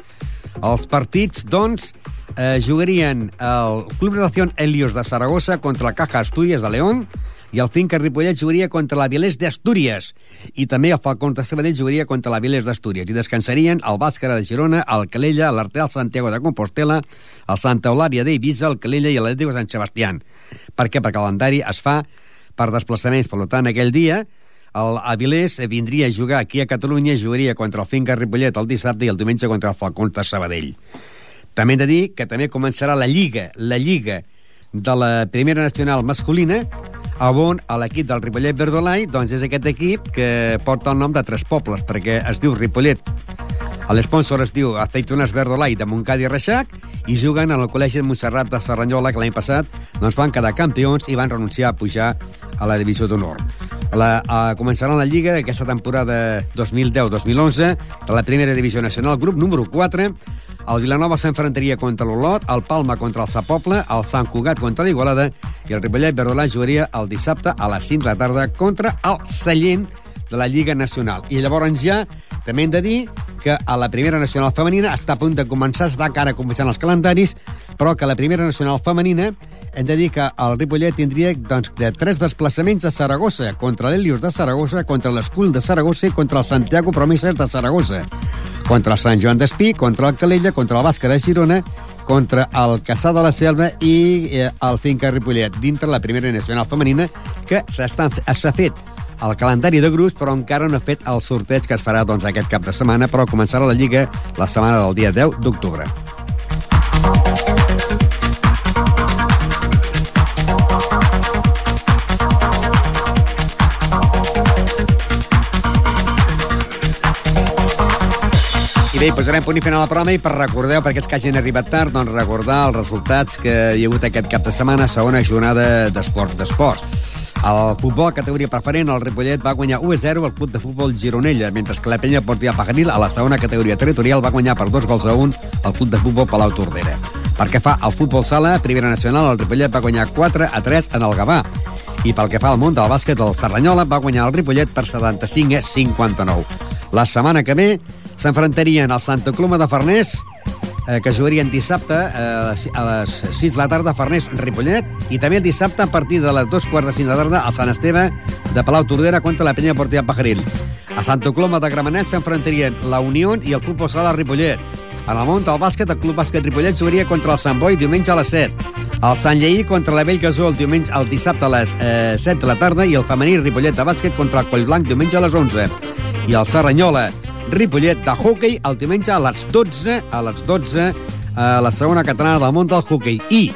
Els partits, doncs, eh, jugarien el Club Relación Helios de Saragossa contra la Caja Asturias de León, i el Finca Ripollet jugaria contra la Vilés d'Astúries i també el Falcons de Sabadell jugaria contra la Vilés d'Astúries i descansarien el Bàscara de Girona, el Calella, l'Arteal Santiago de Compostela, el Santa Eulària d'Eivissa, el Calella i l'Atlètic de Sant Sebastián. Per què? Perquè el calendari es fa per desplaçaments. Per tant, aquell dia el Avilés vindria a jugar aquí a Catalunya jugaria contra el Finca Ripollet el dissabte i el diumenge contra el Falcons de Sabadell. També hem de dir que també començarà la Lliga, la Lliga de la Primera Nacional Masculina, on l'equip del Ripollet Verdolai doncs és aquest equip que porta el nom de tres pobles, perquè es diu Ripollet. L'esponsor es diu Aceitunes Verdolai de Montcada i Reixac i juguen en el Col·legi de Montserrat de Serranyola, que l'any passat doncs, van quedar campions i van renunciar a pujar a la divisió d'honor. La, a, començarà la Lliga aquesta temporada 2010-2011 de la primera divisió nacional, grup número 4, el Vilanova s'enfrontaria contra l'Olot, el Palma contra el Sapoble, el Sant Cugat contra l'Igualada i el Ripollet Verdolà jugaria el dissabte a les 5 de la tarda contra el Sallent de la Lliga Nacional. I llavors ja també hem de dir que a la Primera Nacional Femenina està a punt de començar, està encara començant els calendaris, però que la Primera Nacional Femenina hem de dir que el Ripollet tindria doncs, de tres desplaçaments a Saragossa, contra l'Helios de Saragossa, contra l'Escull de Saragossa i contra el Santiago Promeses de Saragossa contra el Sant Joan d'Espí, contra el Calella, contra el Bàsquet de Girona, contra el Caçà de la Selva i eh, el Finca Ripollet, dintre la primera nacional femenina, que s'ha fet el calendari de grups, però encara no ha fet el sorteig que es farà doncs, aquest cap de setmana, però començarà la Lliga la setmana del dia 10 d'octubre. Bé, posarem punt i final a la programa i per recordeu, per aquests que hagin arribat tard, doncs recordar els resultats que hi ha hagut aquest cap de setmana, segona jornada d'esport d'esports. El futbol categoria preferent, el Ripollet va guanyar 1-0 al club de futbol Gironella, mentre que la penya Portia Paganil a la segona categoria territorial va guanyar per dos gols a un al club de futbol Palau Tordera. Per fa al futbol sala, primera nacional, el Ripollet va guanyar 4 a 3 en el Gavà. I pel que fa al món del bàsquet, el Serranyola va guanyar el Ripollet per 75 a 59. La setmana que ve s'enfrontarien al Santa Coloma de Farners, eh, que jugarien dissabte eh, a les 6 de la tarda a Farners-Ripollet, i també el dissabte a partir de les 2 quarts de 5 de la tarda al Sant Esteve de Palau Tordera contra la penya Portia Pajaril. A Santa Coloma de Gramenet s'enfrontarien la Unió i el Futbol Sala Ripollet. En el món del bàsquet, el Club Bàsquet Ripollet jugaria contra el Sant Boi diumenge a les 7. El Sant Lleí contra la Vell Gasó el diumenge el dissabte a les eh, 7 de la tarda i el femení Ripollet de bàsquet contra el Collblanc diumenge a les 11. I el Serranyola Ripollet de hockey el diumenge a les 12 a les 12 a la segona catalana del món del hockey. I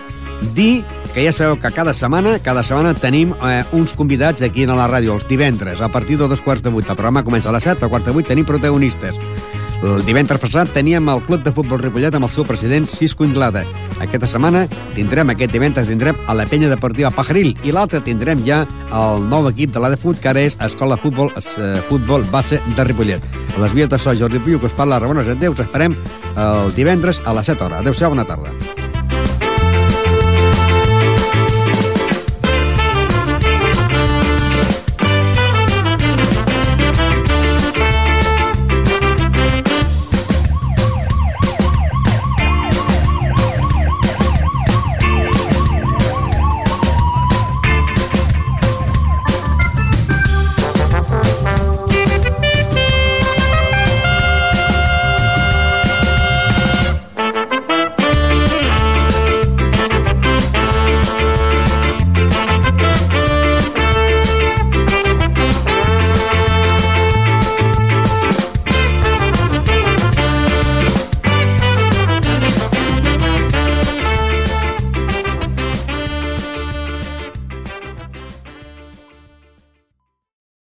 dir que ja sabeu que cada setmana, cada setmana tenim eh, uns convidats aquí a la ràdio, els divendres, a partir de dos quarts de vuit. El programa comença a les 7, a quarts de vuit tenim protagonistes. El divendres passat teníem el Club de Futbol Ripollet amb el seu president Cisco Inglada. Aquesta setmana tindrem, aquest divendres tindrem a la penya deportiva Pajaril i l'altre tindrem ja el nou equip de la de Fut, que ara és Escola Futbol, eh, Futbol Base de Ripollet. A les vies de so, Jordi Piu, que us parla, Ramon Adéu, us esperem el divendres a les 7 hores. Adéu-siau, bona tarda.